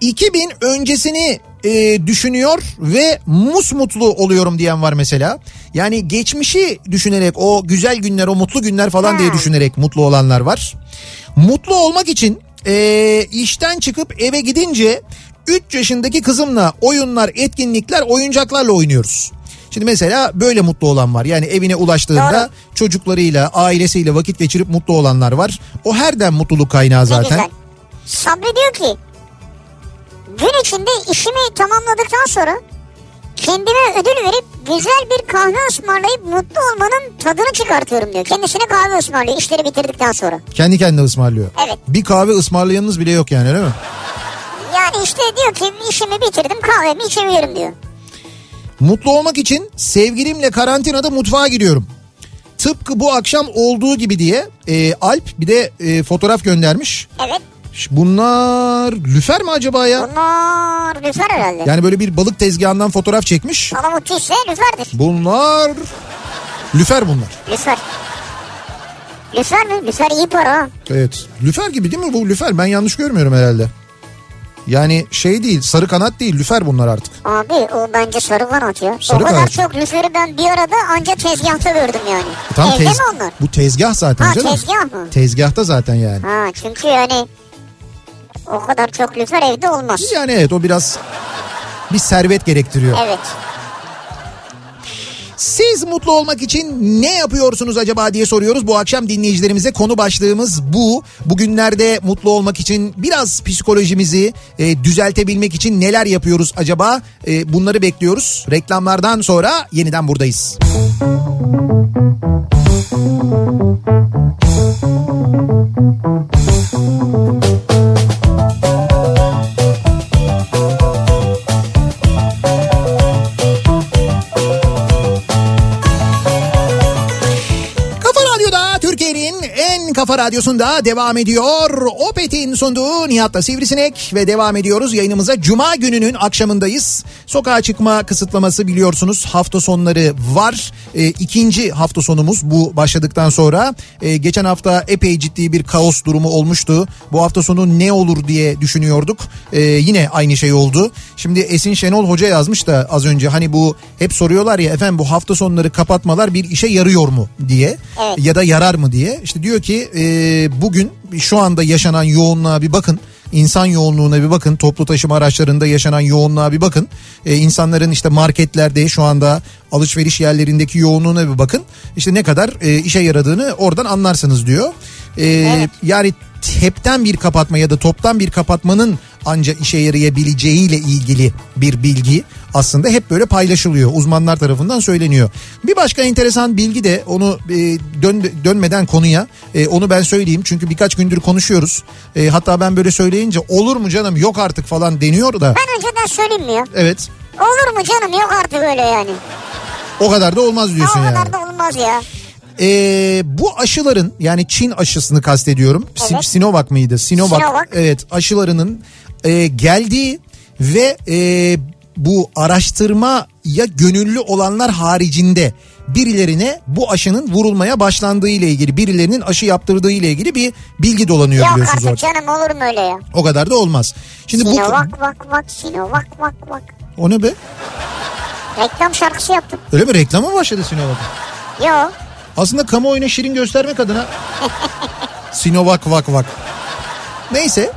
2000 öncesini e, düşünüyor ve musmutlu oluyorum diyen var mesela. Yani geçmişi düşünerek o güzel günler o mutlu günler falan diye Ha. düşünerek mutlu olanlar var. Mutlu olmak için e, işten çıkıp eve gidince 3 yaşındaki kızımla oyunlar, etkinlikler, oyuncaklarla oynuyoruz. Şimdi mesela böyle mutlu olan var. Yani evine ulaştığında Doğru. çocuklarıyla, ailesiyle vakit geçirip mutlu olanlar var. O herden mutluluk kaynağı Ne zaten. güzel. Sabri diyor ki gün içinde işimi tamamladıktan sonra kendime ödül verip güzel bir kahve ısmarlayıp mutlu olmanın tadını çıkartıyorum diyor. Kendisine kahve ısmarlıyor işleri bitirdikten sonra. Kendi kendine ısmarlıyor. Evet. Bir kahve ısmarlayanınız bile yok yani öyle mi? Yani işte diyor ki işimi bitirdim kahvemi içebilirim diyor. Mutlu olmak için sevgilimle karantinada mutfağa giriyorum. Tıpkı bu akşam olduğu gibi diye e, Alp bir de e, fotoğraf göndermiş. Evet Bunlar lüfer mi acaba ya? bunlar lüfer herhalde. Yani böyle bir balık tezgahından fotoğraf çekmiş. Palamut ise lüferdir. Bunlar lüfer bunlar. Lüfer. Lüfer mi? Lüfer iyi para. Evet. Lüfer gibi değil mi bu lüfer? Ben yanlış görmüyorum herhalde. Yani şey değil sarı kanat değil lüfer bunlar artık. Abi o bence sarı kanat ya. Sarı o kadar kanat. çok lüferi ben bir arada anca tezgahta gördüm yani. Tam Evde tez- mi onlar? Bu tezgah zaten Ha canım. tezgah mı? Tezgahta zaten yani. Ha çünkü yani o kadar çok lüfer evde olmaz. Yani evet o biraz bir servet gerektiriyor. Evet. Siz mutlu olmak için ne yapıyorsunuz acaba diye soruyoruz. Bu akşam dinleyicilerimize konu başlığımız bu. Bugünlerde mutlu olmak için biraz psikolojimizi e, düzeltebilmek için neler yapıyoruz acaba? E, bunları bekliyoruz. Reklamlardan sonra yeniden buradayız. Kafa radyosunda devam ediyor. Opet'in sunduğu Nihat'la Sivrisinek ve devam ediyoruz. Yayınımıza Cuma gününün akşamındayız. Sokağa çıkma kısıtlaması biliyorsunuz hafta sonları var. E, ikinci hafta sonumuz bu başladıktan sonra. E, geçen hafta epey ciddi bir kaos durumu olmuştu. Bu hafta sonu ne olur diye düşünüyorduk. E, yine aynı şey oldu. Şimdi Esin Şenol Hoca yazmış da az önce hani bu hep soruyorlar ya efendim bu hafta sonları kapatmalar bir işe yarıyor mu diye Evet. ya da yarar mı diye. İşte diyor ki e, bugün şu anda yaşanan yoğunluğa bir bakın. İnsan yoğunluğuna bir bakın. Toplu taşıma araçlarında yaşanan yoğunluğa bir bakın. E, insanların işte marketlerde şu anda alışveriş yerlerindeki yoğunluğuna bir bakın. İşte ne kadar e, işe yaradığını oradan anlarsınız diyor. E, Yani hepten bir kapatma ya da toptan bir kapatmanın anca işe yarayabileceğiyle ilgili bir bilgi aslında hep böyle paylaşılıyor. Uzmanlar tarafından söyleniyor. Bir başka enteresan bilgi de onu e, dön, dönmeden konuya e, onu ben söyleyeyim. Çünkü birkaç gündür konuşuyoruz. E, hatta ben böyle söyleyince olur mu canım yok artık falan deniyor da. Ben önceden söyleyeyim mi ya? Evet Olur mu canım yok artık öyle yani. o kadar da olmaz diyorsun o yani. kadar da olmaz ya. Ee, bu aşıların yani Çin aşısını kastediyorum. Evet. Sinovac mıydı? Sinovac. Sinovac. Evet aşılarının e, geldiği ve e, bu araştırmaya gönüllü olanlar haricinde birilerine bu aşının vurulmaya başlandığı ile ilgili birilerinin aşı yaptırdığı ile ilgili bir bilgi dolanıyor Yok biliyorsunuz artık orada. canım olur mu öyle ya? O kadar da olmaz. Şimdi bu Sinovak vak vak Sinovak vak vak. o ne be? Reklam şarkısı yaptım. Öyle mi reklama mı başladı Sinovac? Yo. Aslında kamuoyuna şirin göstermek adına Sinovac vak vak. Neyse.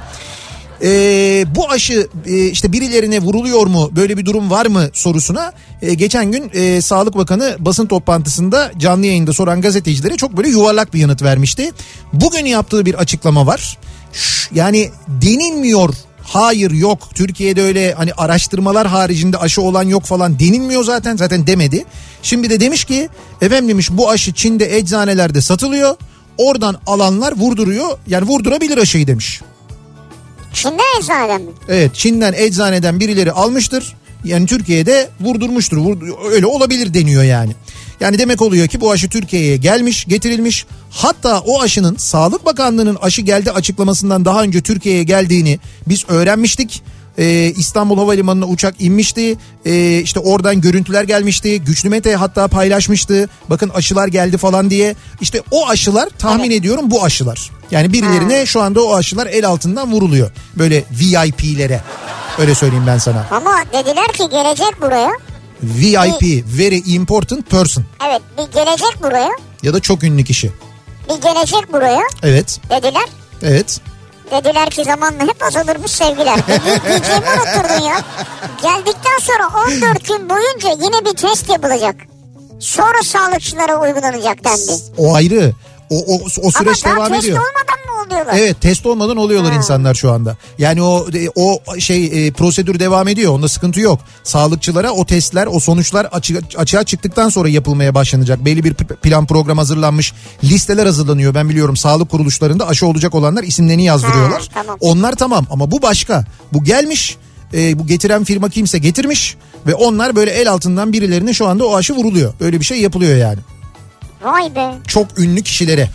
Ee, bu aşı e, işte birilerine vuruluyor mu böyle bir durum var mı sorusuna e, geçen gün e, Sağlık Bakanı basın toplantısında canlı yayında soran gazetecilere çok böyle yuvarlak bir yanıt vermişti. Bugün yaptığı bir açıklama var. Şş, yani denilmiyor Hayır yok Türkiye'de öyle hani araştırmalar haricinde aşı olan yok falan denilmiyor zaten zaten demedi. Şimdi de demiş ki efendim demiş bu aşı Çin'de eczanelerde satılıyor. Oradan alanlar vurduruyor yani vurdurabilir aşıyı demiş. Çin'de eczaneden mi? Evet Çin'den eczaneden birileri almıştır. Yani Türkiye'de vurdurmuştur. Vurdu- öyle olabilir deniyor yani. Yani demek oluyor ki bu aşı Türkiye'ye gelmiş, getirilmiş. Hatta o aşının Sağlık Bakanlığı'nın aşı geldi açıklamasından daha önce Türkiye'ye geldiğini biz öğrenmiştik. Ee, İstanbul Havalimanı'na uçak inmişti. Ee, işte oradan görüntüler gelmişti. Güçlü Mete hatta paylaşmıştı. Bakın aşılar geldi falan diye. İşte o aşılar tahmin ediyorum bu aşılar. Yani birilerine şu anda o aşılar el altından vuruluyor. Böyle VIP'lere. Öyle söyleyeyim ben sana. Ama dediler ki gelecek buraya. VIP, very important person Evet bir gelecek buraya. ya da çok ünlü kişi. Bir gelecek buraya Evet, dediler. evet. Dediler ki zamanla hep azalırmış sevgiler. E, Diyeceğimi unutturdun ya. Geldikten sonra 14 gün boyunca yine bir test yapılacak. Sonra sağlıkçılara uygulanacak dendi. O ayrı. O, o, o süreç Ama daha devam test ediyor. olmadan mı oluyorlar? Evet test olmadan oluyorlar Ha. insanlar şu anda. Yani o o şey e, prosedür devam ediyor. Onda sıkıntı yok. Sağlıkçılara o testler, o sonuçlar açı, açığa çıktıktan sonra yapılmaya başlanacak. Belli bir plan program hazırlanmış. Listeler hazırlanıyor. Ben biliyorum sağlık kuruluşlarında aşı olacak olanlar isimlerini yazdırıyorlar. Ha, tamam. Onlar tamam ama bu başka. Bu gelmiş. e, bu getiren firma kimse getirmiş ve onlar böyle el altından birilerine şu anda o aşı vuruluyor. Böyle bir şey yapılıyor yani. Vay be. Çok ünlü kişilere.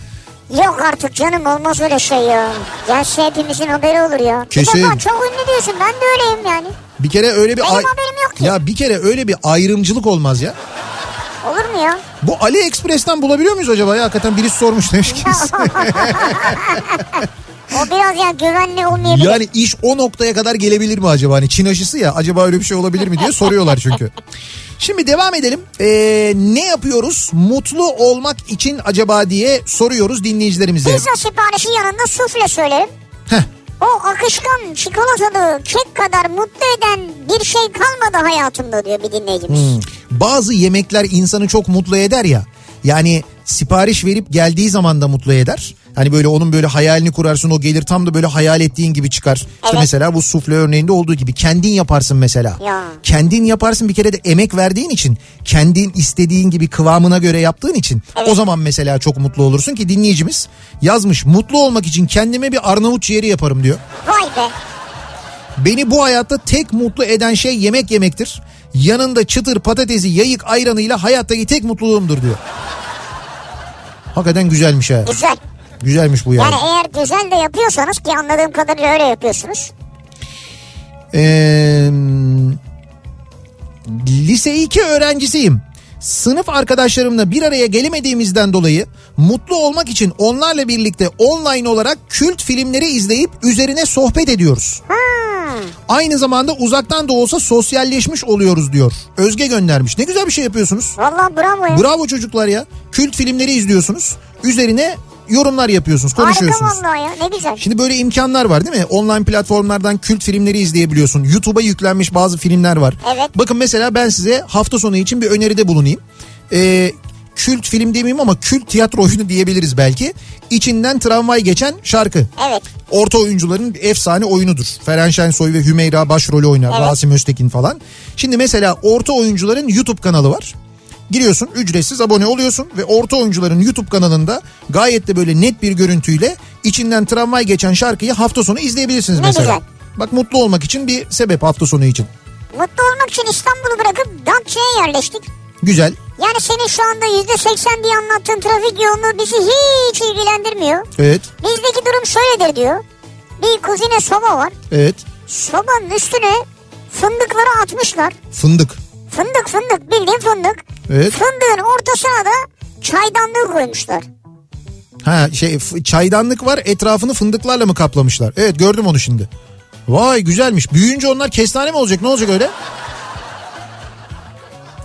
Yok artık canım olmaz öyle şey ya. Gelse hepimizin haberi olur ya. Kesin. Bir defa çok ünlü diyorsun ben de öyleyim yani. Bir kere öyle bir Benim haberim yok ki. Ya bir kere öyle bir ayrımcılık olmaz ya. Olur mu ya? Bu AliExpress'ten bulabiliyor muyuz acaba ya? Hakikaten birisi sormuş demiş ki. O biraz ya güvenli olmayabilir. yani iş o noktaya kadar gelebilir mi acaba? Hani Çin aşısı ya acaba öyle bir şey olabilir mi diye soruyorlar çünkü. Şimdi devam edelim. Ee, ne yapıyoruz mutlu olmak için acaba diye soruyoruz dinleyicilerimize. Pizza siparişi yanında sufle söylerim. Heh, O akışkan çikolatalı kek kadar mutlu eden bir şey kalmadı hayatımda diyor bir dinleyicimiz. hmm. Bazı yemekler insanı çok mutlu eder ya. Yani sipariş verip geldiği zaman da mutlu eder. Hani böyle onun böyle hayalini kurarsın o gelir tam da böyle hayal ettiğin gibi çıkar. İşte Evet. mesela bu sufle örneğinde olduğu gibi kendin yaparsın mesela. Ya. Kendin yaparsın bir kere de emek verdiğin için kendin istediğin gibi kıvamına göre yaptığın için Evet. o zaman mesela çok mutlu olursun ki dinleyicimiz yazmış mutlu olmak için kendime bir Arnavut ciğeri yaparım diyor. Vay be. Beni bu hayatta tek mutlu eden şey yemek yemektir. Yanında çıtır patatesi yayık ayranıyla hayattaki tek mutluluğumdur diyor. Hakikaten güzelmiş ha. Güzel. Güzelmiş bu yani. Yani eğer güzel de yapıyorsanız ki anladığım kadarıyla öyle yapıyorsunuz. Ee, lise 2 öğrencisiyim. Sınıf arkadaşlarımla bir araya gelemediğimizden dolayı mutlu olmak için onlarla birlikte online olarak kült filmleri izleyip üzerine sohbet ediyoruz. Ha. Aynı zamanda uzaktan da olsa sosyalleşmiş oluyoruz diyor. Özge göndermiş. Ne güzel bir şey yapıyorsunuz. Vallahi bravo ya. Bravo çocuklar ya. Kült filmleri izliyorsunuz. Üzerine yorumlar yapıyorsunuz, Harika konuşuyorsunuz. vallahi ya ne güzel. Şimdi böyle imkanlar var değil mi? Online platformlardan kült filmleri izleyebiliyorsun. YouTube'a yüklenmiş bazı filmler var. Evet. Bakın mesela ben size hafta sonu için bir öneride bulunayım. Ee, kült film demeyeyim ama kült tiyatro oyunu diyebiliriz belki. İçinden tramvay geçen şarkı. Evet. Orta oyuncuların efsane oyunudur. Feren Şensoy ve Hümeyra başrolü oynar. Evet. Rasim Öztekin falan. Şimdi mesela orta oyuncuların YouTube kanalı var. Giriyorsun ücretsiz abone oluyorsun ve orta oyuncuların YouTube kanalında gayet de böyle net bir görüntüyle içinden tramvay geçen şarkıyı hafta sonu izleyebilirsiniz Ne mesela. güzel. Bak mutlu olmak için bir sebep hafta sonu için. Mutlu olmak için İstanbul'u bırakıp Datça'ya yerleştik. Güzel. Yani senin şu anda yüzde seksen diye anlattığın trafik yoğunluğu bizi hiç ilgilendirmiyor. Evet. Bizdeki durum şöyledir diyor. Bir kuzine soba var. Evet. Sobanın üstüne fındıkları atmışlar. Fındık. Fındık fındık bildiğin fındık. Evet. Fındığın ortasına da çaydanlığı koymuşlar. Ha şey çaydanlık var etrafını fındıklarla mı kaplamışlar? Evet gördüm onu şimdi. Vay güzelmiş. Büyüyünce onlar kestane mi olacak? Ne olacak öyle?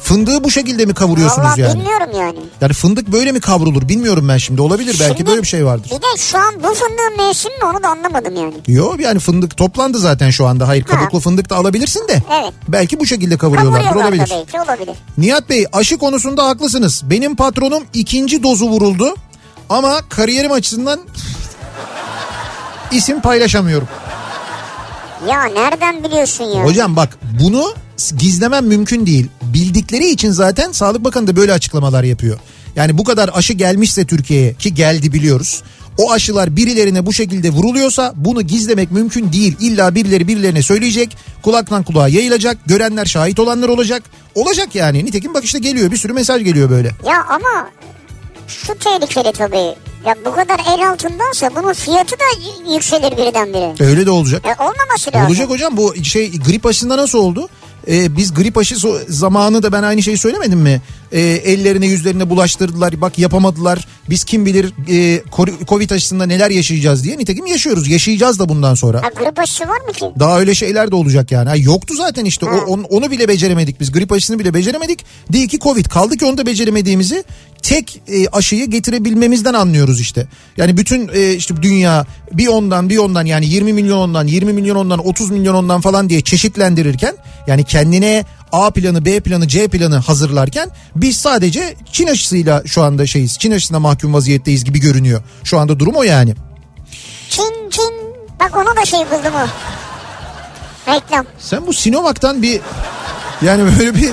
Fındığı bu şekilde mi kavuruyorsunuz Vallahi yani? bilmiyorum yani. Yani fındık böyle mi kavrulur bilmiyorum ben şimdi. Olabilir belki Şimdi böyle bir şey vardır. Bir de şu an bu fındığın mevsimi mi onu da anlamadım yani. Yok yani fındık toplandı zaten şu anda. Hayır kabuklu fındık da alabilirsin de. Evet. Belki bu şekilde kavuruyorlardır Kavuruyorlar da olabilir. belki olabilir. Nihat Bey aşı konusunda haklısınız. Benim patronum ikinci dozu vuruldu. Ama kariyerim açısından isim paylaşamıyorum. Ya nereden biliyorsun ya? Hocam bak bunu gizlemem mümkün değil. Bildikleri için zaten Sağlık Bakanı da böyle açıklamalar yapıyor. Yani bu kadar aşı gelmişse Türkiye'ye ki geldi biliyoruz. O aşılar birilerine bu şekilde vuruluyorsa bunu gizlemek mümkün değil. İlla birileri birilerine söyleyecek. Kulaktan kulağa yayılacak. Görenler şahit olanlar olacak. Olacak yani. Nitekim bak işte geliyor bir sürü mesaj geliyor böyle. Ya ama şu tehlikeli tabii. Ya bu kadar el altındansa bunun fiyatı da yükselir birdenbire. Öyle de olacak. E olmaması lazım. Olacak hocam bu şey grip aşısında nasıl oldu? E, biz grip aşı zamanı da ben aynı şeyi söylemedim mi? E, ellerine yüzlerine bulaştırdılar bak yapamadılar. Biz kim bilir e, Covid aşısında neler yaşayacağız diye. Nitekim yaşıyoruz yaşayacağız da bundan sonra. Ha grip aşısı var mı ki? Daha öyle şeyler de olacak yani. Ha, yoktu zaten işte o, onu, onu bile beceremedik biz. Grip aşısını bile beceremedik. Değil ki Covid. Kaldı ki onu da beceremediğimizi tek e, aşıyı getirebilmemizden anlıyoruz işte. Yani bütün e, işte dünya bir ondan bir ondan yani 20 milyon ondan 20 milyon ondan 30 milyon ondan falan diye çeşitlendirirken yani kendine A planı B planı C planı hazırlarken biz sadece Çin aşısıyla şu anda şeyiz. Çin aşısına mahkum vaziyetteyiz gibi görünüyor. Şu anda durum o yani. Çin Çin. Bak onu da şey buldum o. Reklam. Sen bu Sinovac'tan bir yani böyle bir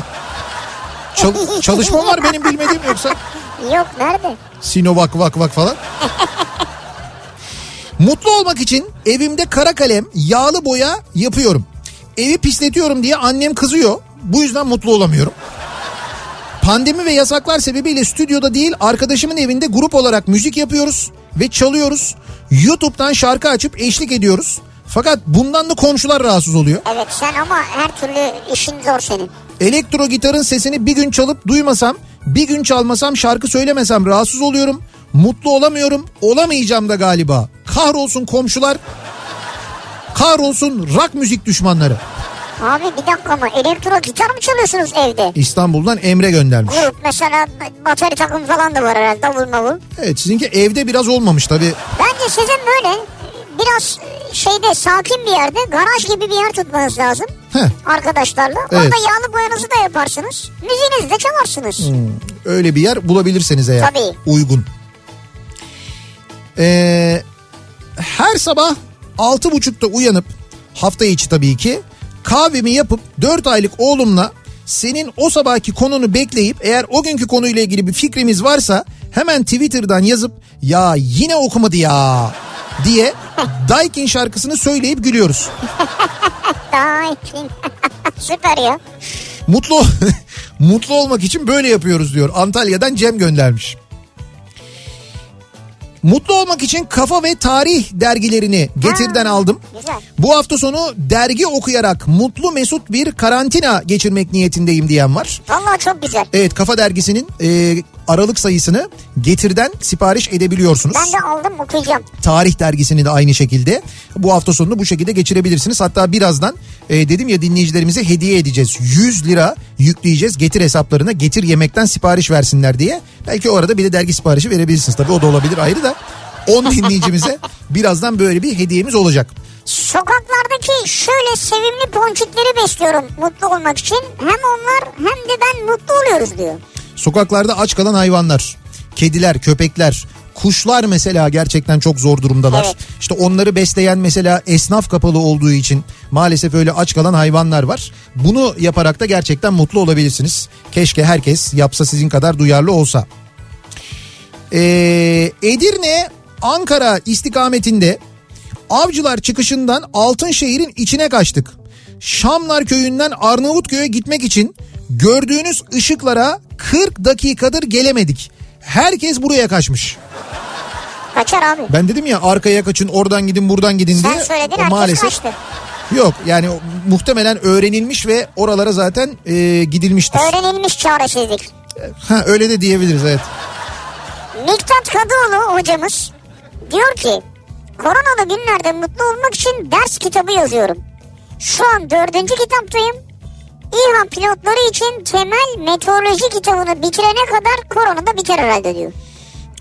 çal- çalışma var benim bilmediğim yoksa Yok nerede? Sinovac vak vak falan. Mutlu olmak için evimde kara kalem, yağlı boya yapıyorum. Evi pisletiyorum diye annem kızıyor. Bu yüzden mutlu olamıyorum. Pandemi ve yasaklar sebebiyle stüdyoda değil arkadaşımın evinde grup olarak müzik yapıyoruz ve çalıyoruz. YouTube'dan şarkı açıp eşlik ediyoruz. Fakat bundan da komşular rahatsız oluyor. Evet sen ama her türlü işin zor senin. Elektro gitarın sesini bir gün çalıp duymasam, bir gün çalmasam şarkı söylemesem rahatsız oluyorum. Mutlu olamıyorum. Olamayacağım da galiba. Kahrolsun komşular. Kahrolsun rock müzik düşmanları. Abi bir dakika ama elektro gitar mı çalıyorsunuz evde? İstanbul'dan Emre göndermiş. Grup mesela bateri takım falan da var herhalde davul mavul. Evet sizinki evde biraz olmamış tabii. Bence sizin böyle biraz şeyde sakin bir yerde garaj gibi bir yer tutmanız lazım. Heh, Arkadaşlarla. Evet. Orada yağlı boyanızı da yaparsınız. Müziğinizi de çalarsınız. öyle bir yer bulabilirseniz eğer Tabii. uygun. Ee, her sabah altı buçukta uyanıp hafta içi tabii ki kahvemi yapıp 4 aylık oğlumla senin o sabahki konunu bekleyip eğer o günkü konuyla ilgili bir fikrimiz varsa hemen Twitter'dan yazıp ya yine okumadı ya diye Daikin şarkısını söyleyip gülüyoruz. Daikin. Süper ya. Mutlu mutlu olmak için böyle yapıyoruz diyor. Antalya'dan Cem göndermiş. Mutlu olmak için Kafa ve Tarih dergilerini Getir'den aldım. Güzel. Bu hafta sonu dergi okuyarak mutlu mesut bir karantina geçirmek niyetindeyim diyen var. Vallahi çok güzel. Evet Kafa dergisinin e, Aralık sayısını Getir'den sipariş edebiliyorsunuz. Ben de aldım okuyacağım. Tarih dergisini de aynı şekilde bu hafta sonunu bu şekilde geçirebilirsiniz. Hatta birazdan e, dedim ya dinleyicilerimize hediye edeceğiz. 100 lira yükleyeceğiz getir hesaplarına getir yemekten sipariş versinler diye. Belki o arada bir de dergi siparişi verebilirsiniz. Tabii o da olabilir ayrı da 10 dinleyicimize birazdan böyle bir hediyemiz olacak. Sokaklardaki şöyle sevimli ponçikleri besliyorum mutlu olmak için. Hem onlar hem de ben mutlu oluyoruz diyor. Sokaklarda aç kalan hayvanlar, kediler, köpekler, kuşlar mesela gerçekten çok zor durumdalar. Evet. İşte onları besleyen mesela esnaf kapalı olduğu için maalesef öyle aç kalan hayvanlar var. Bunu yaparak da gerçekten mutlu olabilirsiniz. Keşke herkes yapsa sizin kadar duyarlı olsa. Ee, Edirne Ankara istikametinde Avcılar çıkışından Altınşehir'in içine kaçtık. Şamlar köyünden Arnavutköy'e gitmek için gördüğünüz ışıklara 40 dakikadır gelemedik. Herkes buraya kaçmış. Kaçar abi. Ben dedim ya arkaya kaçın oradan gidin buradan gidin diye. Sen söyledin herkes maalesef kaçtı. yok yani muhtemelen öğrenilmiş ve oralara zaten e, gidilmiştir. Öğrenilmiş çaresizlik. Ha öyle de diyebiliriz evet. Miktat Kadıoğlu hocamız diyor ki koronalı günlerde mutlu olmak için ders kitabı yazıyorum. Şu an dördüncü kitaptayım. İHA pilotları için temel meteoroloji kitabını bitirene kadar korona da biter herhalde diyor.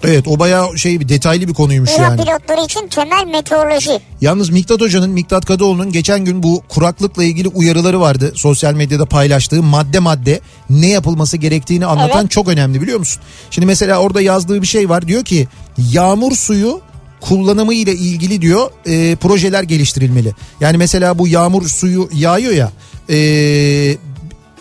Evet o bayağı şey bir detaylı bir konuymuş İHA yani. pilotları için temel meteoroloji. Yalnız Miktat Hoca'nın, Miktat Kadıoğlu'nun geçen gün bu kuraklıkla ilgili uyarıları vardı. Sosyal medyada paylaştığı madde madde ne yapılması gerektiğini anlatan Evet. çok önemli biliyor musun? Şimdi mesela orada yazdığı bir şey var. Diyor ki yağmur suyu kullanımı ile ilgili diyor e, projeler geliştirilmeli. Yani mesela bu yağmur suyu yağıyor ya e,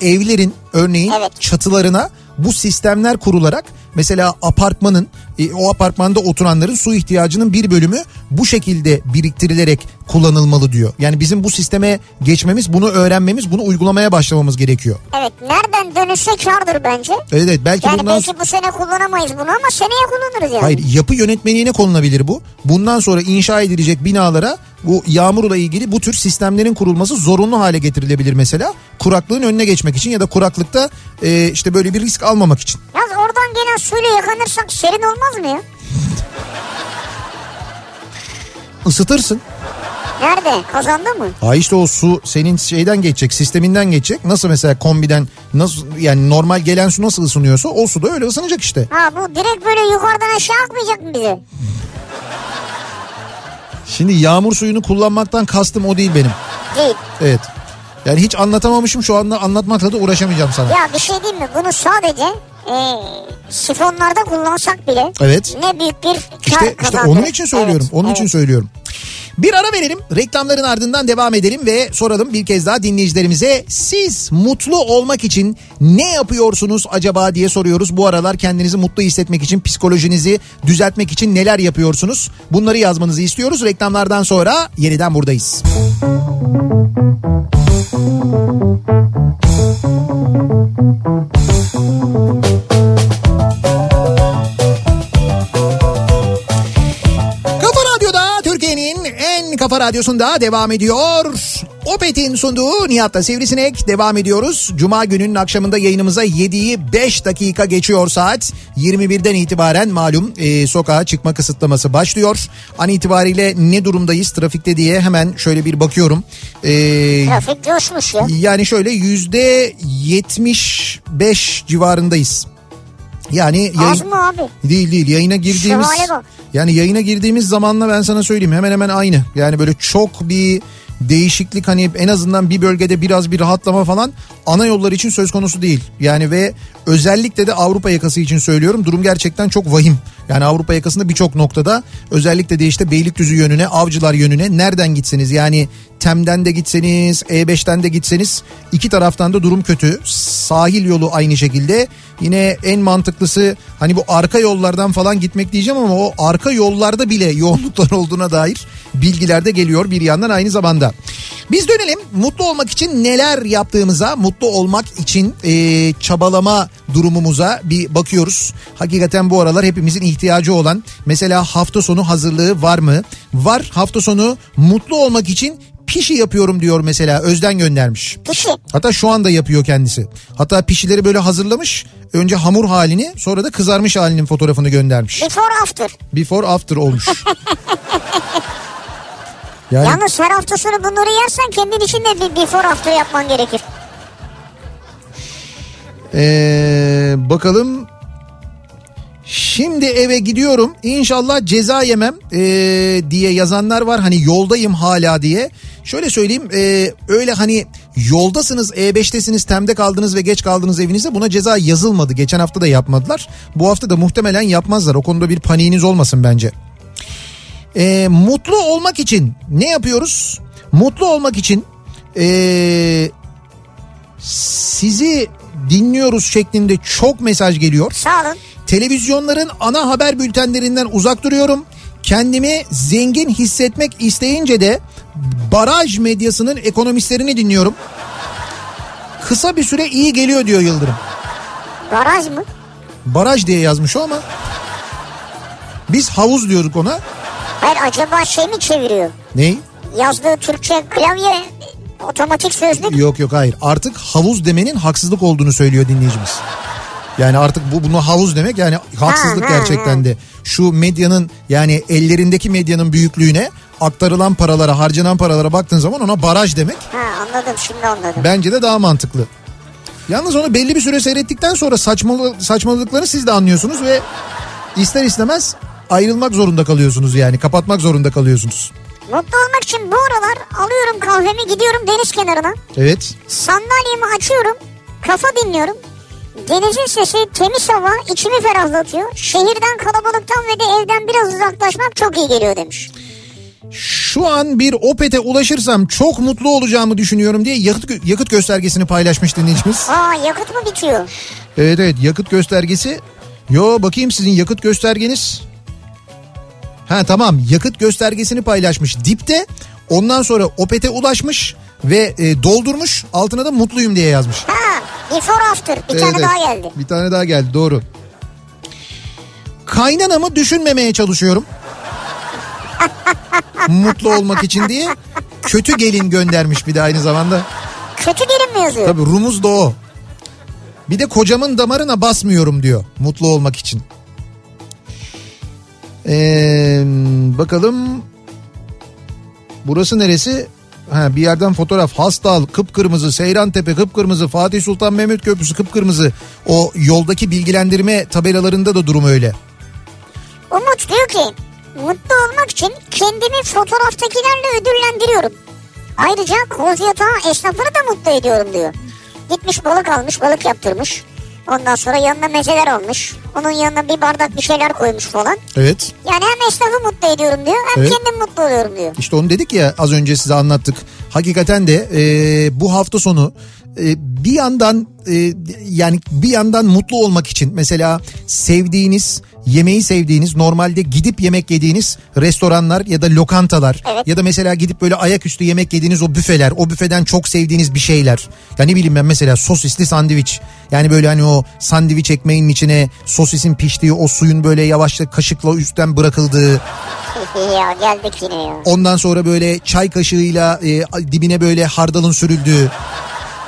evlerin örneğin Evet. çatılarına bu sistemler kurularak mesela apartmanın e, o apartmanda oturanların su ihtiyacının bir bölümü bu şekilde biriktirilerek kullanılmalı diyor. Yani bizim bu sisteme geçmemiz, bunu öğrenmemiz, bunu uygulamaya başlamamız gerekiyor. Evet nereden dönüşse kardır bence. Evet, evet belki Yani bundan belki bu sene kullanamayız bunu ama seneye kullanırız yani. Hayır yapı yönetmeliğine konulabilir bu. Bundan sonra inşa edilecek binalara bu yağmurla ilgili bu tür sistemlerin kurulması zorunlu hale getirilebilir mesela. Kuraklığın önüne geçmek için ya da kuraklıkta e, işte böyle bir risk almamak için. Yalnız oradan gelen suyla yakanırsak serin olmaz mı ya? Isıtırsın. Nerede? Kazanda mı? Ha işte o su senin şeyden geçecek, sisteminden geçecek. Nasıl mesela kombiden nasıl yani normal gelen su nasıl ısınıyorsa o su da öyle ısınacak işte. Ha bu direkt böyle yukarıdan aşağı akmayacak mı bize? Şimdi yağmur suyunu kullanmaktan kastım o değil benim. Değil. Evet. Yani hiç anlatamamışım şu anda anlatmakla da uğraşamayacağım sana. Ya bir şey diyeyim mi? Bunu sadece e, sifonlarda kullansak bile Evet. ne büyük bir kar İşte, işte onun için söylüyorum. Evet, onun evet. için söylüyorum. Bir ara verelim. Reklamların ardından devam edelim ve soralım bir kez daha dinleyicilerimize. Siz mutlu olmak için ne yapıyorsunuz acaba diye soruyoruz. Bu aralar kendinizi mutlu hissetmek için, psikolojinizi düzeltmek için neler yapıyorsunuz? Bunları yazmanızı istiyoruz. Reklamlardan sonra yeniden buradayız. Kafa kafa radyosunda devam ediyor. Opet'in sunduğu Nihat'la Sivrisinek devam ediyoruz. Cuma gününün akşamında yayınımıza 7'yi 5 dakika geçiyor saat. 21'den itibaren malum e, sokağa çıkma kısıtlaması başlıyor. An itibariyle ne durumdayız trafikte diye hemen şöyle bir bakıyorum. E, Trafik coşmuş ya. yani şöyle yüzde 75 civarındayız. Yani Az yayın- mı abi? Değil değil yayına girdiğimiz yani yayına girdiğimiz zamanla ben sana söyleyeyim hemen hemen aynı. Yani böyle çok bir değişiklik hani en azından bir bölgede biraz bir rahatlama falan ana yollar için söz konusu değil. Yani ve özellikle de Avrupa yakası için söylüyorum durum gerçekten çok vahim. Yani Avrupa yakasında birçok noktada özellikle de işte Beylikdüzü yönüne, Avcılar yönüne nereden gitseniz yani Tem'den de gitseniz, E5'ten de gitseniz iki taraftan da durum kötü. Sahil yolu aynı şekilde. Yine en mantıklısı hani bu arka yollardan falan gitmek diyeceğim ama o arka yollarda bile yoğunluklar olduğuna dair bilgiler de geliyor bir yandan aynı zamanda. Biz dönelim mutlu olmak için neler yaptığımıza, mutlu olmak için e, çabalama durumumuza bir bakıyoruz. Hakikaten bu aralar hepimizin ihtiyacı olan mesela hafta sonu hazırlığı var mı? Var hafta sonu mutlu olmak için pişi yapıyorum diyor mesela Özden göndermiş. Pişi. Hatta şu anda yapıyor kendisi. Hatta pişileri böyle hazırlamış. Önce hamur halini sonra da kızarmış halinin fotoğrafını göndermiş. Before after. Before after olmuş. Yani Yalnız her hafta sonu bunları yersen kendin için de bir before after yapman gerekir. ee, bakalım Şimdi eve gidiyorum inşallah ceza yemem ee, diye yazanlar var hani yoldayım hala diye. Şöyle söyleyeyim ee, öyle hani yoldasınız E5'tesiniz temde kaldınız ve geç kaldınız evinize buna ceza yazılmadı. Geçen hafta da yapmadılar bu hafta da muhtemelen yapmazlar o konuda bir paniğiniz olmasın bence. Ee, mutlu olmak için ne yapıyoruz? Mutlu olmak için ee, sizi dinliyoruz şeklinde çok mesaj geliyor. Sağ olun. Televizyonların ana haber bültenlerinden uzak duruyorum. Kendimi zengin hissetmek isteyince de baraj medyasının ekonomistlerini dinliyorum. Kısa bir süre iyi geliyor diyor Yıldırım. Baraj mı? Baraj diye yazmış o ama biz havuz diyorduk ona. Hayır acaba şey mi çeviriyor? Ney? Yazdığı Türkçe klavye otomatik sözlük. Yok yok hayır. Artık havuz demenin haksızlık olduğunu söylüyor dinleyicimiz. Yani artık bu bunu havuz demek yani haksızlık Ha, ha, gerçekten ha. de. Şu medyanın yani ellerindeki medyanın büyüklüğüne aktarılan paralara harcanan paralara baktığın zaman ona baraj demek Ha anladım şimdi anladım. bence de daha mantıklı. Yalnız onu belli bir süre seyrettikten sonra saçmalı, saçmalıkları siz de anlıyorsunuz ve ister istemez ayrılmak zorunda kalıyorsunuz yani kapatmak zorunda kalıyorsunuz. Mutlu olmak için bu aralar alıyorum kahvemi gidiyorum deniz kenarına. Evet. Sandalyemi açıyorum. Kafa dinliyorum. Denizin sesi, temiz hava içimi ferahlatıyor. Şehirden, kalabalıktan ve de evden biraz uzaklaşmak çok iyi geliyor demiş. Şu an bir Opet'e ulaşırsam çok mutlu olacağımı düşünüyorum diye yakıt, yakıt göstergesini paylaşmış dinleyicimiz. Aa yakıt mı bitiyor? Evet evet yakıt göstergesi. Yo bakayım sizin yakıt göstergeniz. Ha tamam yakıt göstergesini paylaşmış dipte. Ondan sonra Opet'e ulaşmış ve e, doldurmuş altına da mutluyum diye yazmış. Ha before after bir Evet, tane evet. daha geldi. Bir tane daha geldi doğru. Kaynanamı düşünmemeye çalışıyorum. mutlu olmak için diye kötü gelin göndermiş bir de aynı zamanda. Kötü gelin mi yazıyor? Tabii rumuz da o. Bir de kocamın damarına basmıyorum diyor mutlu olmak için. Ee, bakalım burası neresi? Ha, bir yerden fotoğraf Hastal kıpkırmızı Seyran Tepe kıpkırmızı Fatih Sultan Mehmet Köprüsü kıpkırmızı o yoldaki bilgilendirme tabelalarında da durum öyle. Umut diyor ki mutlu olmak için kendimi fotoğraftakilerle ödüllendiriyorum. Ayrıca koz yatağı esnafını da mutlu ediyorum diyor. Gitmiş balık almış balık yaptırmış. Ondan sonra yanına mezeler almış. Onun yanına bir bardak bir şeyler koymuş falan. Evet Yani hem esnafı mutlu ediyorum diyor hem Evet. kendim mutlu oluyorum diyor. işte onu dedik ya az önce size anlattık. Hakikaten de e, bu hafta sonu e, bir yandan e, yani bir yandan mutlu olmak için mesela sevdiğiniz yemeği sevdiğiniz normalde gidip yemek yediğiniz restoranlar ya da lokantalar Evet. ya da mesela gidip böyle ayaküstü yemek yediğiniz o büfeler o büfeden çok sevdiğiniz bir şeyler ya ne bileyim ben mesela sosisli sandviç yani böyle hani o sandviç ekmeğinin içine sosisin piştiği o suyun böyle yavaşça kaşıkla üstten bırakıldığı ya geldik yine ya. Ondan sonra böyle çay kaşığıyla e, dibine böyle hardalın sürüldüğü.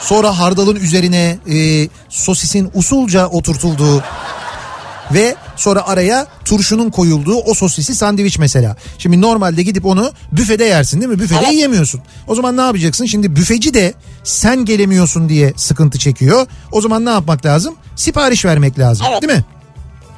Sonra hardalın üzerine e, sosisin usulca oturtulduğu ve sonra araya turşunun koyulduğu o sosisi sandviç mesela. Şimdi normalde gidip onu büfede yersin değil mi? Büfede Evet. yiyemiyorsun. O zaman ne yapacaksın? Şimdi büfeci de sen gelemiyorsun diye sıkıntı çekiyor. O zaman ne yapmak lazım? Sipariş vermek lazım Evet. değil mi?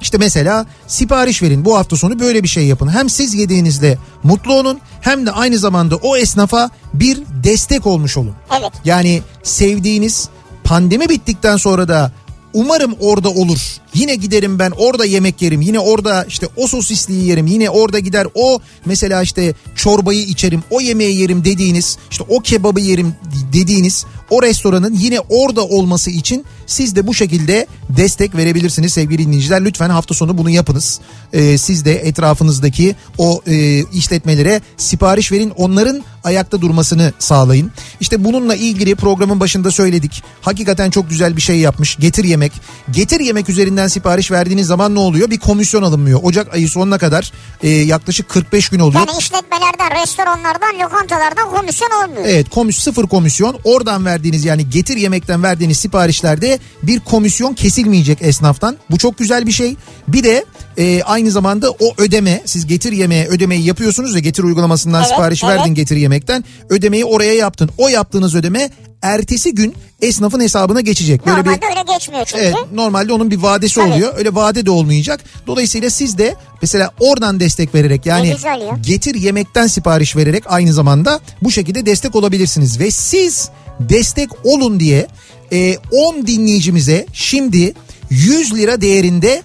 İşte mesela sipariş verin bu hafta sonu böyle bir şey yapın. Hem siz yediğinizde mutlu olun hem de aynı zamanda o esnafa bir destek olmuş olun. Evet. Yani sevdiğiniz pandemi bittikten sonra da umarım orada olur. Yine giderim ben orada yemek yerim. Yine orada işte o sosisliği yerim. Yine orada gider o mesela işte çorbayı içerim. O yemeği yerim dediğiniz işte o kebabı yerim dediğiniz o restoranın yine orada olması için siz de bu şekilde destek verebilirsiniz sevgili dinleyiciler. Lütfen hafta sonu bunu yapınız. Ee, siz de etrafınızdaki o e, işletmelere sipariş verin. Onların ayakta durmasını sağlayın. İşte bununla ilgili programın başında söyledik. Hakikaten çok güzel bir şey yapmış. Getir yemek. Getir yemek üzerinden sipariş verdiğiniz zaman ne oluyor? Bir komisyon alınmıyor. Ocak ayı sonuna kadar e, yaklaşık 45 gün oluyor. Yani işletmelerden, restoranlardan, lokantalardan komisyon olmuyor. Evet komis sıfır komisyon oradan verdiğiniz yani getir yemekten verdiğiniz siparişlerde bir komisyon kesilmeyecek esnaftan. Bu çok güzel bir şey. Bir de e, aynı zamanda o ödeme siz getir yemeğe ödemeyi yapıyorsunuz ya getir uygulamasından Evet, sipariş evet. verdin getir yemekten ödemeyi oraya yaptın. O yaptığınız ödeme ertesi gün esnafın hesabına geçecek. Böyle bir Normalde öyle geçmiyor çünkü. Evet normalde onun bir vadesi Tabii. oluyor. Öyle vade de olmayacak. Dolayısıyla siz de mesela oradan destek vererek yani getir yemekten sipariş vererek aynı zamanda bu şekilde destek olabilirsiniz. Ve siz destek olun diye e, 10 dinleyicimize şimdi 100 lira değerinde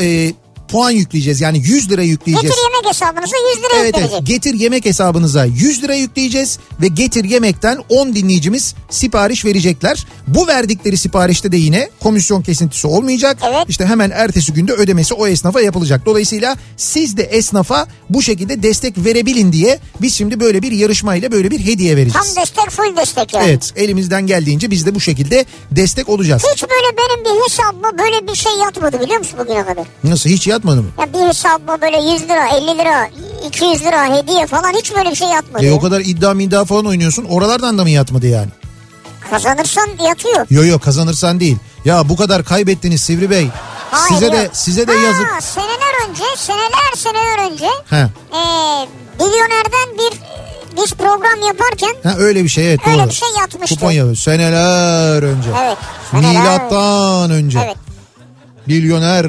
e, puan yükleyeceğiz. Yani 100 lira yükleyeceğiz. Getir yemek hesabınıza 100 lira Evet, yüklenecek. evet getir yemek hesabınıza 100 lira yükleyeceğiz ve getir yemekten 10 dinleyicimiz sipariş verecekler. Bu verdikleri siparişte de yine komisyon kesintisi olmayacak. Evet. İşte hemen ertesi günde ödemesi o esnafa yapılacak. Dolayısıyla siz de esnafa bu şekilde destek verebilin diye biz şimdi böyle bir yarışmayla böyle bir hediye vereceğiz. Tam destek full destek yani. Evet elimizden geldiğince biz de bu şekilde destek olacağız. Hiç böyle benim bir hesabıma böyle bir şey yatmadı biliyor musun bugüne kadar? Nasıl hiç yatmadı mı? Ya bir hesabıma böyle 100 lira, 50 lira, 200 lira hediye falan hiç böyle bir şey yatmadı. E ya. o kadar iddia iddia falan oynuyorsun oralardan da mı yatmadı yani? Kazanırsan yatıyor. Yo yo kazanırsan değil. Ya bu kadar kaybettiniz Sivri Bey. Hayır, size de yok. size de Ha, yazık. Seneler önce, seneler seneler önce He. e, milyonerden bir biz program yaparken Ha öyle bir şey evet Öyle doğru. bir şey yatmıştı. Kupon yapıyor. Seneler önce. Evet, seneler. Milattan önce. evet Milyoner.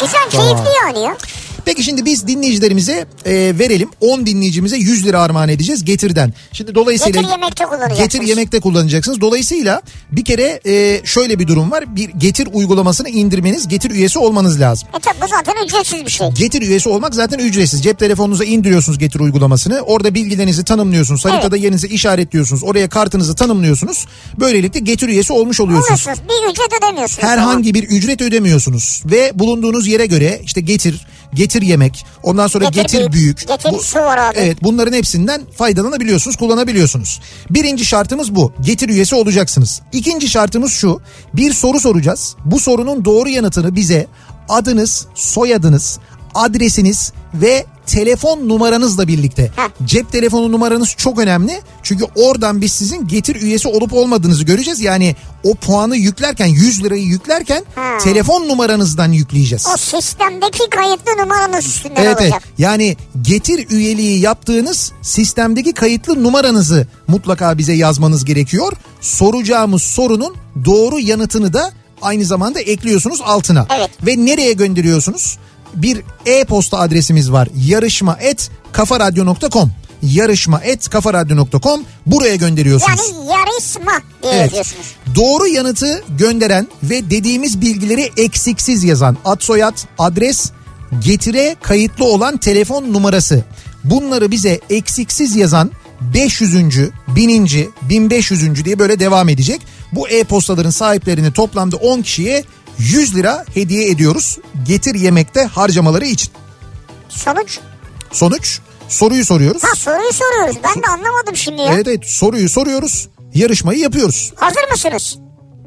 Güzel keyifli yani ya. Peki şimdi biz dinleyicilerimize e, verelim. 10 dinleyicimize 100 lira armağan edeceğiz Getir'den. Şimdi dolayısıyla Getir yemekte kullanacaksınız. Getir yemekte kullanacaksınız. Dolayısıyla bir kere e, şöyle bir durum var. Bir Getir uygulamasını indirmeniz, Getir üyesi olmanız lazım. E tabi bu zaten ücretsiz bir şey. Getir üyesi olmak zaten ücretsiz. Cep telefonunuza indiriyorsunuz Getir uygulamasını. Orada bilgilerinizi tanımlıyorsunuz. Haritada yerinizi işaretliyorsunuz. Oraya kartınızı tanımlıyorsunuz. Böylelikle Getir üyesi olmuş oluyorsunuz. Olursunuz bir ücret ödemiyorsunuz. Herhangi bir ücret ödemiyorsunuz. Ve bulunduğunuz yere göre işte Getir, Getir yemek, ondan sonra Getir Getir, büyük, büyük. Getir su var abi. Evet bunların hepsinden faydalanabiliyorsunuz, kullanabiliyorsunuz. Birinci şartımız bu. Getir üyesi olacaksınız. İkinci şartımız şu. Bir soru soracağız. Bu sorunun doğru yanıtını bize adınız, soyadınız, adresiniz ve telefon numaranızla birlikte. Heh. Cep telefonu numaranız çok önemli. Çünkü oradan biz sizin getir üyesi olup olmadığınızı göreceğiz. Yani o puanı yüklerken 100 lirayı yüklerken Ha. telefon numaranızdan yükleyeceğiz. O sistemdeki kayıtlı numaranız üstünden Evet, evet. olacak. Yani getir üyeliği yaptığınız sistemdeki kayıtlı numaranızı mutlaka bize yazmanız gerekiyor. Soracağımız sorunun doğru yanıtını da aynı zamanda ekliyorsunuz altına. Evet. Ve nereye gönderiyorsunuz? Bir e-posta adresimiz var. Yarışma et kafaradyo.com yarışma et kafaradyo.com buraya gönderiyorsunuz. Yani yarışma diye Evet. yazıyorsunuz. Doğru yanıtı gönderen ve dediğimiz bilgileri eksiksiz yazan ad soyad, adres, getire kayıtlı olan telefon numarası. Bunları bize eksiksiz yazan 500. 1000. 1500. diye böyle devam edecek. Bu e-postaların sahiplerini toplamda 10 kişiye 100 lira hediye ediyoruz. Getir yemekte harcamaları için. Sonuç? Sonuç soruyu soruyoruz. Ha soruyu soruyoruz. Ben de anlamadım şimdi ya. Evet evet soruyu soruyoruz. Yarışmayı yapıyoruz. Hazır mısınız?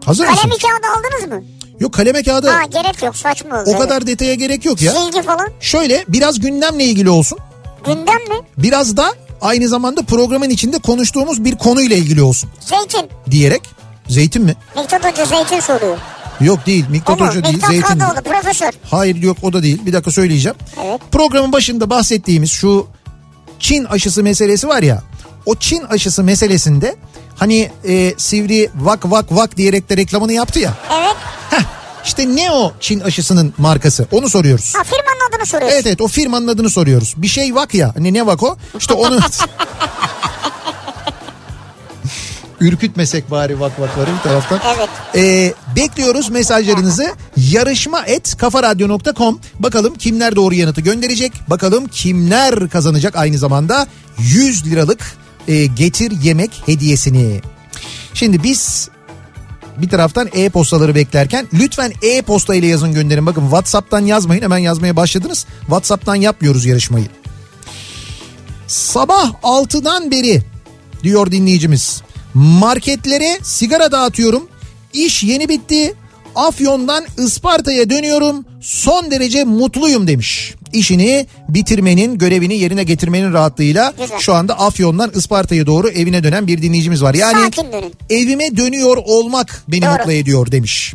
Hazır mısın? Kalemi kağıdı aldınız mı? Yok kaleme kağıdı Ha gerek yok saçma oldu. o kadar detaya gerek yok ya. Silgi falan. Şöyle biraz gündemle ilgili olsun. Gündem mi? Biraz da aynı zamanda programın içinde konuştuğumuz bir konuyla ilgili olsun Zeytin. diyerek. Zeytin mi? Miktat Hoca zeytin soruyor. Yok değil. Hoca değil. Zeytin. Kadıoğlu profesör. Hayır yok o da değil. Bir dakika söyleyeceğim. Evet. Programın başında bahsettiğimiz şu Çin aşısı meselesi var ya. O Çin aşısı meselesinde hani e, Sivri vak vak vak diyerek de reklamını yaptı ya. Evet. Heh, işte ne o Çin aşısının markası? Onu soruyoruz. Ha firmanın adını soruyorsun. Evet evet o firmanın adını soruyoruz. Bir şey vak ya. Hani ne vak o? İşte onu... Ürkütmesek bari vak vakları bir taraftan. Evet. Ee, bekliyoruz mesajlarınızı. Yarışma et kafaradyo.com. Bakalım kimler doğru yanıtı gönderecek. Bakalım kimler kazanacak aynı zamanda 100 liralık e, getir yemek hediyesini. Şimdi biz bir taraftan e-postaları beklerken lütfen e-posta ile yazın gönderin. Bakın WhatsApp'tan yazmayın hemen yazmaya başladınız. WhatsApp'tan yapmıyoruz yarışmayı. Sabah 6'dan beri diyor dinleyicimiz. Marketlere sigara dağıtıyorum. İş yeni bitti. Afyon'dan Isparta'ya dönüyorum. Son derece mutluyum demiş. İşini bitirmenin, görevini yerine getirmenin rahatlığıyla Güzel. şu anda Afyon'dan Isparta'ya doğru evine dönen bir dinleyicimiz var. Yani evime dönüyor olmak beni Doğru. mutlu ediyor demiş.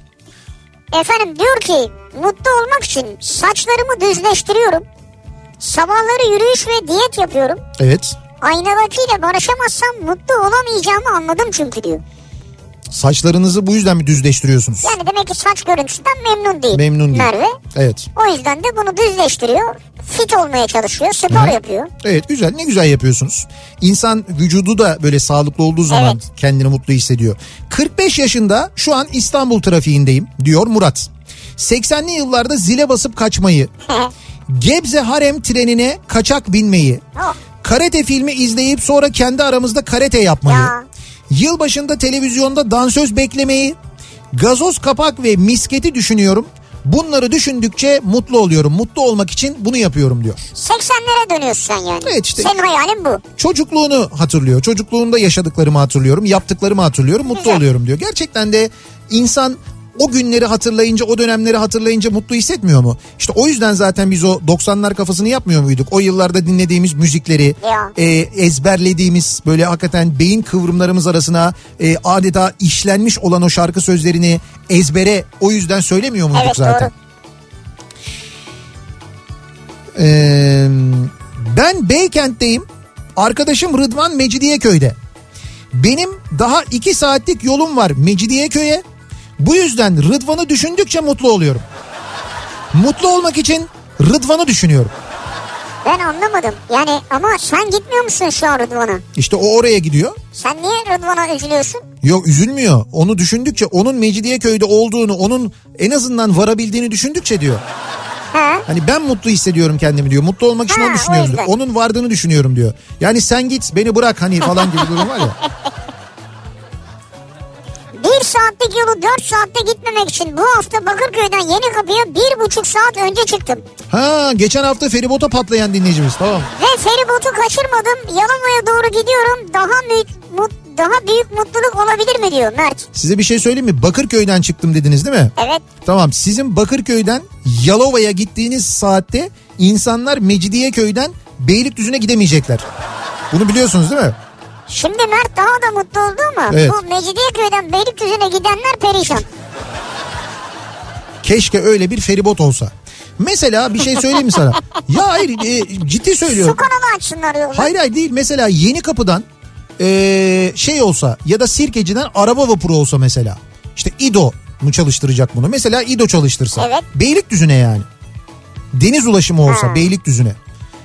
Efendim diyor ki mutlu olmak için saçlarımı düzleştiriyorum. Sabahları yürüyüş ve diyet yapıyorum. Evet. Aynadakiyle barışamazsam mutlu olamayacağımı anladım çünkü diyor. Saçlarınızı bu yüzden mi düzleştiriyorsunuz? Yani demek ki saç görüntüsünden memnun değil. Memnun değil. Merve. Evet. O yüzden de bunu düzleştiriyor. Fit olmaya çalışıyor. Spor Hı. yapıyor. Evet güzel ne güzel yapıyorsunuz. İnsan vücudu da böyle sağlıklı olduğu zaman Evet. kendini mutlu hissediyor. 45 yaşında şu an İstanbul trafiğindeyim diyor Murat. 80'li yıllarda zile basıp kaçmayı, Gebze Harem trenine kaçak binmeyi, Oh. Karate filmi izleyip sonra kendi aramızda karate yapmayı, Ya. yılbaşında televizyonda dansöz beklemeyi, gazoz kapak ve misketi düşünüyorum. Bunları düşündükçe mutlu oluyorum. Mutlu olmak için bunu yapıyorum diyor. 80'lere dönüyorsun sen yani. Evet işte. Senin hayalin bu. çocukluğunu hatırlıyor. Çocukluğunda yaşadıklarımı hatırlıyorum. Yaptıklarımı hatırlıyorum. Mutlu Güzel. oluyorum diyor. Gerçekten de insan o günleri hatırlayınca, o dönemleri hatırlayınca mutlu hissetmiyor mu? İşte o yüzden zaten biz o 90'lar kafasını yapmıyor muyduk? O yıllarda dinlediğimiz müzikleri, e, ezberlediğimiz böyle hakikaten beyin kıvrımlarımız arasına e, adeta işlenmiş olan o şarkı sözlerini ezbere o yüzden söylemiyor muyduk Evet, zaten? doğru. Ee, ben Beykent'teyim. Arkadaşım Rıdvan Mecidiyeköy'de. Benim daha iki saatlik yolum var Mecidiyeköy'e. Bu yüzden Rıdvan'ı düşündükçe mutlu oluyorum. Mutlu olmak için Rıdvan'ı düşünüyorum. Ben anlamadım. Yani ama sen gitmiyor musun şu an Rıdvan'a? İşte o oraya gidiyor. Sen niye Rıdvan'a üzülüyorsun? Yok üzülmüyor. Onu düşündükçe onun Mecidiyeköy'de olduğunu, onun en azından varabildiğini düşündükçe diyor. He? Hani ben mutlu hissediyorum kendimi diyor. Mutlu olmak için Ha, onu düşünüyorum diyor. Onun vardığını düşünüyorum diyor. Yani sen git beni bırak hani falan gibi durum var ya. Bir saatlik yolu dört saatte gitmemek için bu hafta Bakırköy'den Yeni Kapı'ya bir buçuk saat önce çıktım. Ha geçen hafta feribota patlayan dinleyicimiz tamam. Ve feribotu kaçırmadım. Yalova'ya doğru gidiyorum. Daha mü- mut- daha büyük mutluluk olabilir mi diyor Mert. Size bir şey söyleyeyim mi? Bakırköy'den çıktım dediniz değil mi? Evet. Tamam sizin Bakırköy'den Yalova'ya gittiğiniz saatte insanlar Mecidiyeköy'den Beylikdüzü'ne gidemeyecekler. Bunu biliyorsunuz değil mi? Şimdi Mert daha da mutlu oldu ama Evet. bu Mecidiyeköy'den Beylikdüzü'ne gidenler perişan. Keşke öyle bir feribot olsa. Mesela bir şey söyleyeyim mi sana? Ya hayır e, ciddi Su söylüyorum. kanalı açsınlar yolda. Hayır hayır değil mesela yeni kapıdan e, şey olsa ya da sirkeciden araba vapuru olsa mesela. İşte İdo mu çalıştıracak bunu? Mesela İdo çalıştırsa. Evet. Beylikdüzü'ne yani. Deniz ulaşımı olsa Ha. Beylikdüzü'ne.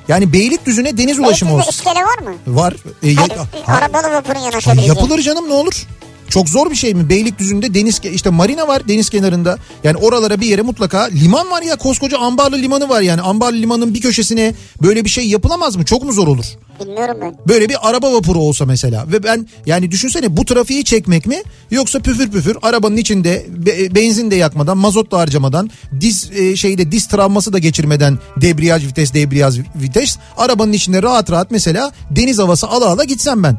Yani Beylikdüzü'ne deniz ulaşımı olsa. iskele var mı? Var. E, ya- Hayır, ha- arabalı vapurun yanaşabileceği. Yapılır canım ne olur. Çok zor bir şey mi? Beylikdüzü'nde deniz işte marina var deniz kenarında. Yani oralara bir yere mutlaka liman var ya koskoca Ambarlı limanı var yani. Ambarlı limanın bir köşesine böyle bir şey yapılamaz mı? Çok mu zor olur? Bilmiyorum ben. Böyle bir araba vapuru olsa mesela ve ben yani düşünsene bu trafiği çekmek mi yoksa püfür püfür arabanın içinde be- benzin de yakmadan mazot da harcamadan diz e, şeyde diz travması da geçirmeden debriyaj vites debriyaj vites arabanın içinde rahat rahat mesela deniz havası ala ala gitsem ben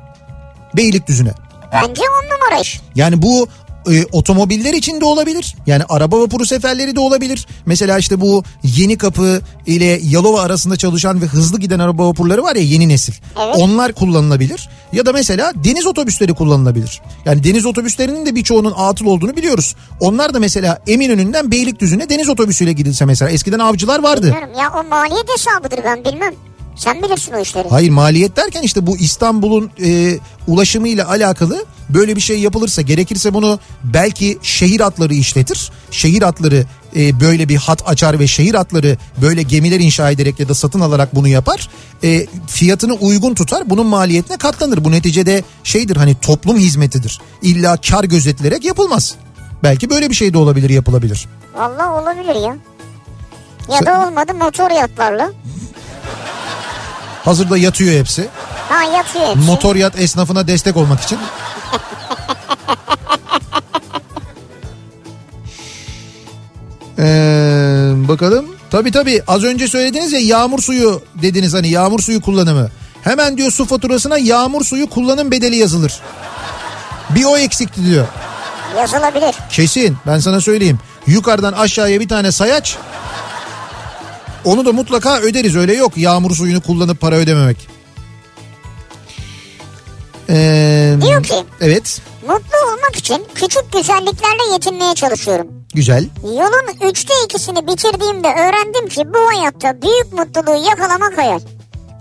Beylikdüzü'ne. Bence on numara iş. Yani bu e, otomobiller için de olabilir. Yani araba vapuru seferleri de olabilir. Mesela işte bu Yeni Kapı ile Yalova arasında çalışan ve hızlı giden araba vapurları var ya yeni nesil. Evet. Onlar kullanılabilir. Ya da mesela deniz otobüsleri kullanılabilir. Yani deniz otobüslerinin de birçoğunun atıl olduğunu biliyoruz. Onlar da mesela Eminönü'nden Beylikdüzü'ne deniz otobüsüyle gidilse mesela. Eskiden avcılar vardı. Bilmiyorum ya o maliyet hesabıdır ben bilmem. Sen bilirsin o işleri. Hayır maliyet derken işte bu İstanbul'un e, ulaşımıyla alakalı böyle bir şey yapılırsa gerekirse bunu belki şehir hatları işletir. Şehir hatları e, böyle bir hat açar ve şehir hatları böyle gemiler inşa ederek ya da satın alarak bunu yapar. E, fiyatını uygun tutar bunun maliyetine katlanır. Bu neticede şeydir hani toplum hizmetidir. İlla kar gözetilerek yapılmaz. Belki böyle bir şey de olabilir yapılabilir. Vallahi olabilir ya. Ya da olmadı motor yatlarla. Hazırda yatıyor hepsi. Ha yatıyor hepsi. Motor yat esnafına destek olmak için. Ee, bakalım. Tabii tabii az önce söylediniz ya yağmur suyu dediniz hani yağmur suyu kullanımı. Hemen diyor su faturasına yağmur suyu kullanım bedeli yazılır. Bir o eksikti diyor. Yazılabilir. Kesin ben sana söyleyeyim. Yukarıdan aşağıya bir tane sayaç. Onu da mutlaka öderiz öyle yok yağmur suyunu kullanıp para ödememek. Ee, Diyor ki- Evet Mutlu olmak için küçük güzelliklerle yetinmeye çalışıyorum. güzel. Yolun üçte ikisini bitirdiğimde öğrendim ki bu hayatta büyük mutluluğu yakalamak hayal.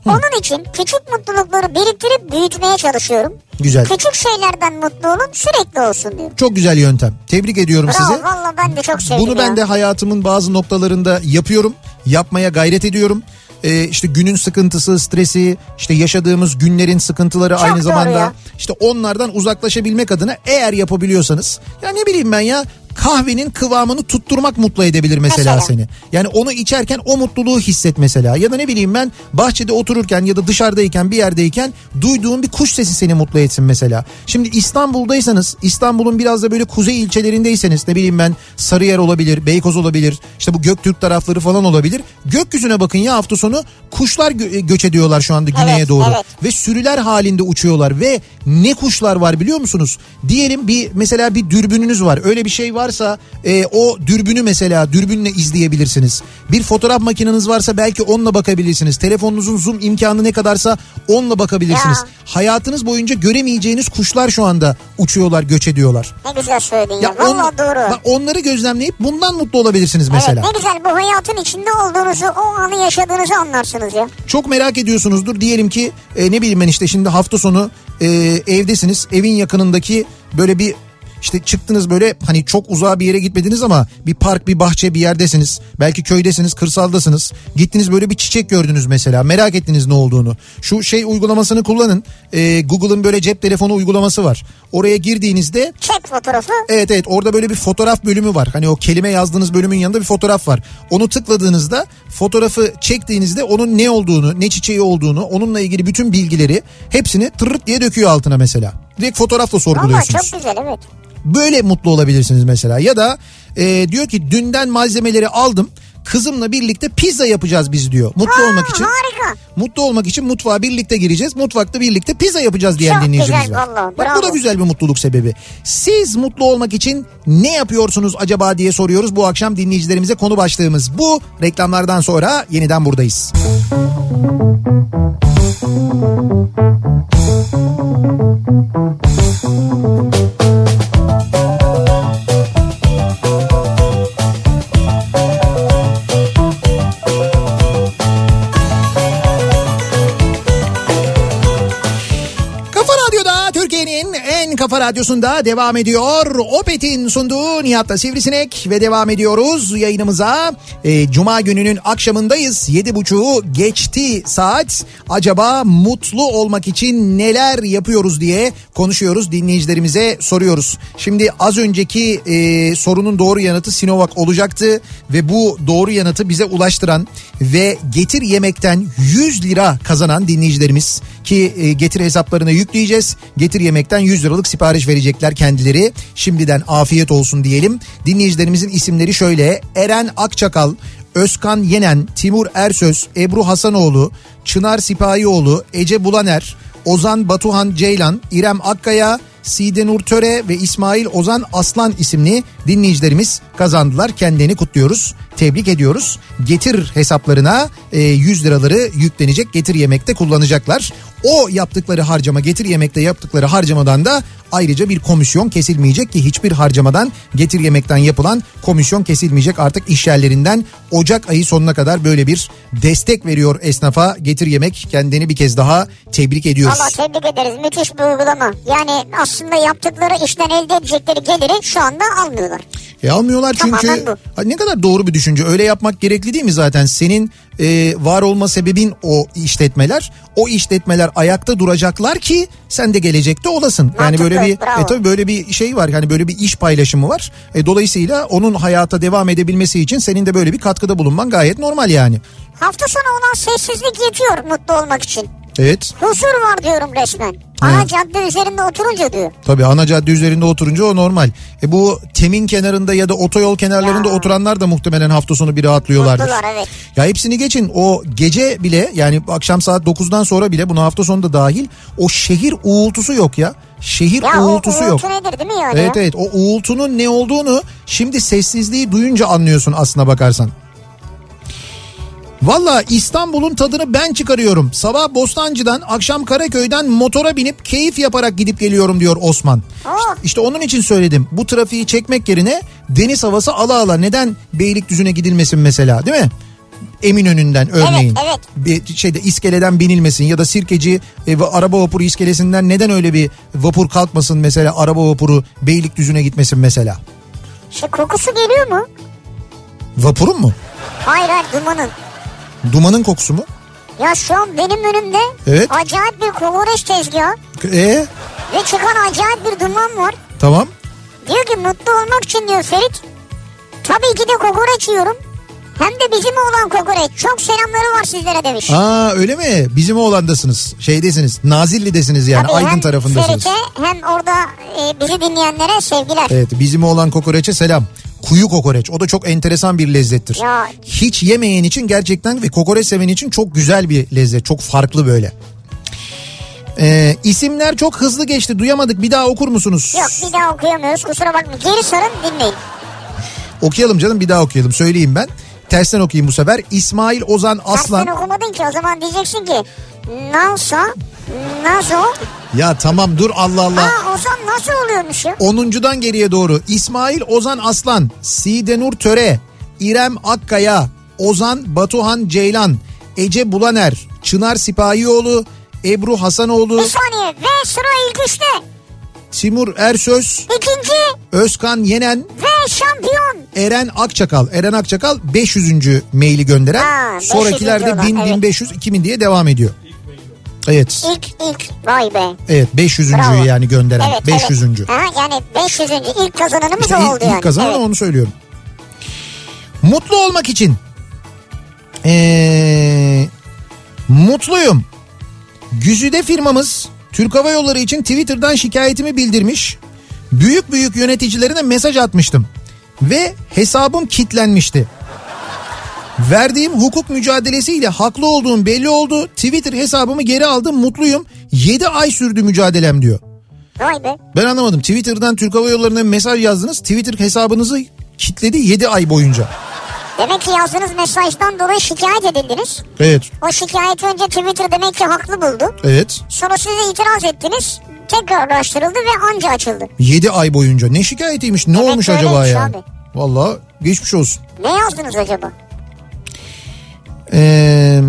Onun için küçük mutlulukları biriktirip büyütmeye çalışıyorum. Güzel. Küçük şeylerden mutlu olun sürekli olsun diyor. Çok güzel yöntem. Tebrik ediyorum Bravo sizi. valla ben de çok sevdim Bunu ya. ben de hayatımın bazı noktalarında yapıyorum. Yapmaya gayret ediyorum. Ee, işte günün sıkıntısı, stresi, işte yaşadığımız günlerin sıkıntıları Çok aynı zamanda ya. işte onlardan uzaklaşabilmek adına eğer yapabiliyorsanız ya ne bileyim ben ya kahvenin kıvamını tutturmak mutlu edebilir mesela, Mesela. seni. Yani onu içerken o mutluluğu hisset mesela ya da ne bileyim ben bahçede otururken ya da dışarıdayken bir yerdeyken duyduğun bir kuş sesi seni mutlu etsin mesela. Şimdi İstanbul'daysanız İstanbul'un biraz da böyle kuzey ilçelerindeyseniz ne bileyim ben Sarıyer olabilir, Beykoz olabilir, işte bu Göktürk tarafları falan olabilir. Gökyüzüne bakın ya hafta sonu kuşlar gö- göç ediyorlar şu anda güneye Evet, doğru evet. ve sürüler halinde uçuyorlar ve ne kuşlar var biliyor musunuz? Diyelim bir mesela bir dürbününüz var. Öyle bir şey varsa e, o dürbünü mesela dürbünle izleyebilirsiniz. Bir fotoğraf makineniz varsa belki onunla bakabilirsiniz. Telefonunuzun zoom imkanı ne kadarsa onunla bakabilirsiniz. Ya. Hayatınız boyunca göremeyeceğiniz kuşlar şu anda uçuyorlar, göç ediyorlar. Ne güzel söyledin ya. Ya on- doğru. bak onları gözlemleyip bundan mutlu olabilirsiniz mesela. Evet ne güzel bu hayatın içinde olduğunuzu o anı yaşadığınızı anlarsınız ya. Çok merak ediyorsunuzdur. Diyelim ki e, ne bileyim ben işte şimdi hafta sonu e, evdesiniz. Evin yakınındaki böyle bir işte çıktınız böyle hani çok uzağa bir yere gitmediniz ama bir park bir bahçe bir yerdesiniz. Belki köydesiniz kırsaldasınız. Gittiniz böyle bir çiçek gördünüz mesela merak ettiniz ne olduğunu. Şu şey uygulamasını kullanın. E, Google'ın böyle cep telefonu uygulaması var. Oraya girdiğinizde Çek fotoğrafı. Evet evet orada böyle bir fotoğraf bölümü var. Hani o kelime yazdığınız bölümün yanında bir fotoğraf var. Onu tıkladığınızda fotoğrafı çektiğinizde onun ne olduğunu, ne çiçeği olduğunu, onunla ilgili bütün bilgileri hepsini tırırt diye döküyor altına mesela. Direkt fotoğrafla Valla sorguluyorsunuz. çok güzel evet. Böyle mutlu olabilirsiniz mesela. Ya da e, diyor ki dünden malzemeleri aldım. kızımla birlikte pizza yapacağız biz diyor. Mutlu Aa, olmak için. Harika. Mutlu olmak için mutfağa birlikte gireceğiz. Mutfakta birlikte pizza yapacağız diyen Çok dinleyicimiz güzel var. vallahi, Bak bu da güzel bir mutluluk sebebi. Siz mutlu olmak için ne yapıyorsunuz acaba diye soruyoruz. Bu akşam dinleyicilerimize konu başlığımız bu. Reklamlardan sonra yeniden buradayız. Kafa kafa radyosunda devam ediyor. Opet'in sunduğu Nihat'la Sivrisinek ve devam ediyoruz yayınımıza. Ee, Cuma gününün akşamındayız. Yedi buçuğu geçti saat. Acaba mutlu olmak için neler yapıyoruz diye konuşuyoruz. Dinleyicilerimize soruyoruz. Şimdi az önceki e, sorunun doğru yanıtı Sinovac olacaktı. Ve bu doğru yanıtı bize ulaştıran ve getir yemekten 100 lira kazanan dinleyicilerimiz ki e, getir hesaplarına yükleyeceğiz. Getir yemekten 100 liralık sipariş verecekler kendileri. Şimdiden afiyet olsun diyelim. Dinleyicilerimizin isimleri şöyle. Eren Akçakal, Özkan Yenen, Timur Ersöz, Ebru Hasanoğlu, Çınar Sipahioğlu, Ece Bulaner, Ozan Batuhan Ceylan, İrem Akkaya, Sidenur Töre ve İsmail Ozan Aslan isimli dinleyicilerimiz kazandılar. Kendilerini kutluyoruz. Tebrik ediyoruz. Getir hesaplarına e, 100 liraları yüklenecek. Getir yemekte kullanacaklar. O yaptıkları harcama getir yemekte yaptıkları harcamadan da ayrıca bir komisyon kesilmeyecek ki hiçbir harcamadan getir yemekten yapılan komisyon kesilmeyecek. Artık iş yerlerinden Ocak ayı sonuna kadar böyle bir destek veriyor esnafa getir yemek. Kendini bir kez daha tebrik ediyoruz. Valla tebrik ederiz. Müthiş bir uygulama. Yani aslında yaptıkları işten elde edecekleri geliri şu anda almıyorlar. E almıyorlar çünkü ne kadar doğru bir düşünce. Öyle yapmak gerekli değil mi zaten? Senin e, var olma sebebin o işletmeler. O işletmeler ayakta duracaklar ki sen de gelecekte olasın. Yani Mantıklı, böyle bir bravo. e, tabii böyle bir şey var. Yani böyle bir iş paylaşımı var. E, dolayısıyla onun hayata devam edebilmesi için senin de böyle bir katkıda bulunman gayet normal yani. Hafta sonu olan sessizlik yetiyor mutlu olmak için. Evet. Huzur var diyorum resmen. Ana Evet. cadde üzerinde oturunca diyor. Tabii ana cadde üzerinde oturunca o normal. E bu temin kenarında ya da otoyol kenarlarında Ya. oturanlar da muhtemelen hafta sonu bir rahatlıyorlardır. Mutlular evet. Ya hepsini geçin o gece bile yani akşam saat 9'dan sonra bile bunu hafta sonu da dahil o şehir uğultusu yok ya. Şehir Ya uğultusu o yok. uğultu nedir değil mi yani? Evet evet o uğultunun ne olduğunu şimdi sessizliği duyunca anlıyorsun aslına bakarsan. Valla İstanbul'un tadını ben çıkarıyorum. Sabah Bostancı'dan akşam Karaköy'den motora binip keyif yaparak gidip geliyorum diyor Osman. Oh. İşte onun için söyledim. Bu trafiği çekmek yerine deniz havası ala ala neden Beylikdüzü'ne gidilmesin mesela değil mi? Eminönü'nden örneğin. evet. Bir şeyde iskeleden binilmesin ya da Sirkeci e, ve araba vapuru iskelesinden neden öyle bir vapur kalkmasın mesela araba vapuru Beylikdüzü'ne gitmesin mesela. Şey kokusu geliyor mu? Vapurun mu? Hayır hayır dumanın. Dumanın kokusu mu? Ya şu an benim önümde Evet. acayip bir kokoreç tezgahı E ve çıkan acayip bir duman var. tamam. Diyor ki mutlu olmak için diyor Ferit. Tabii ki de kokoreç yiyorum. Hem de bizim olan kokoreç. Çok selamları var sizlere demiş. Aa öyle mi? Bizim oğlandasınız. Şeydesiniz. Nazilli'desiniz yani. Tabii Aydın hem tarafındasınız. Ferit'e hem orada e, bizi dinleyenlere sevgiler. Evet bizim oğlan kokoreçe selam. Kuyu kokoreç. O da çok enteresan bir lezzettir. Ya. Hiç yemeyen için gerçekten ve kokoreç seven için çok güzel bir lezzet. Çok farklı böyle. Ee, isimler çok hızlı geçti. Duyamadık. Bir daha okur musunuz? Yok bir daha okuyamıyoruz kusura bakmayın. Geri sarın dinleyin. Okuyalım canım bir daha okuyalım. Söyleyeyim ben. Tersten okuyayım bu sefer. İsmail Ozan Aslan. Tersten okumadın ki o zaman diyeceksin ki Nasa Nazo Ya tamam dur Allah Allah. Aa Ozan nasıl oluyormuş ya? 10'uncudan geriye doğru İsmail Ozan Aslan, Sidenur Töre, İrem Akkaya, Ozan Batuhan Ceylan, Ece Bulaner, Çınar Sipahioğlu, Ebru Hasanoğlu, Bir saniye ve sıra ilk üçte. Timur Ersöz, İkinci Özkan Yenen, ve şampiyon. Eren Akçakal. Eren Akçakal 500. maili gönderen. Ha, 500. Sonrakiler de olan, 1000, evet. 1500, 2000 diye devam ediyor. Evet. İlk ilk vay be. Evet 500. Bravo. yani gönderen. Evet, 500. Evet. Ha, yani 500. ilk kazananımız İşte ilk, oldu ilk yani. kazanan Evet. onu söylüyorum. Mutlu olmak için. Ee, mutluyum. Güzide firmamız Türk Hava Yolları için Twitter'dan şikayetimi bildirmiş. Büyük büyük yöneticilerine mesaj atmıştım. Ve hesabım kilitlenmişti. Verdiğim hukuk mücadelesiyle haklı olduğum belli oldu. Twitter hesabımı geri aldım mutluyum. 7 ay sürdü mücadelem diyor. Vay be. Ben anlamadım. Twitter'dan Türk Hava Yolları'na mesaj yazdınız. Twitter hesabınızı kitledi 7 ay boyunca. Demek ki yazdığınız mesajdan dolayı şikayet edildiniz. Evet. O şikayeti önce Twitter demek ki haklı buldu. Evet. Sonra siz de itiraz ettiniz. Tekrar araştırıldı ve anca açıldı. 7 ay boyunca. Ne şikayetiymiş? Ne Demek olmuş acaba öyleymiş ya? abi. Valla geçmiş olsun. Ne yazdınız acaba? Ee,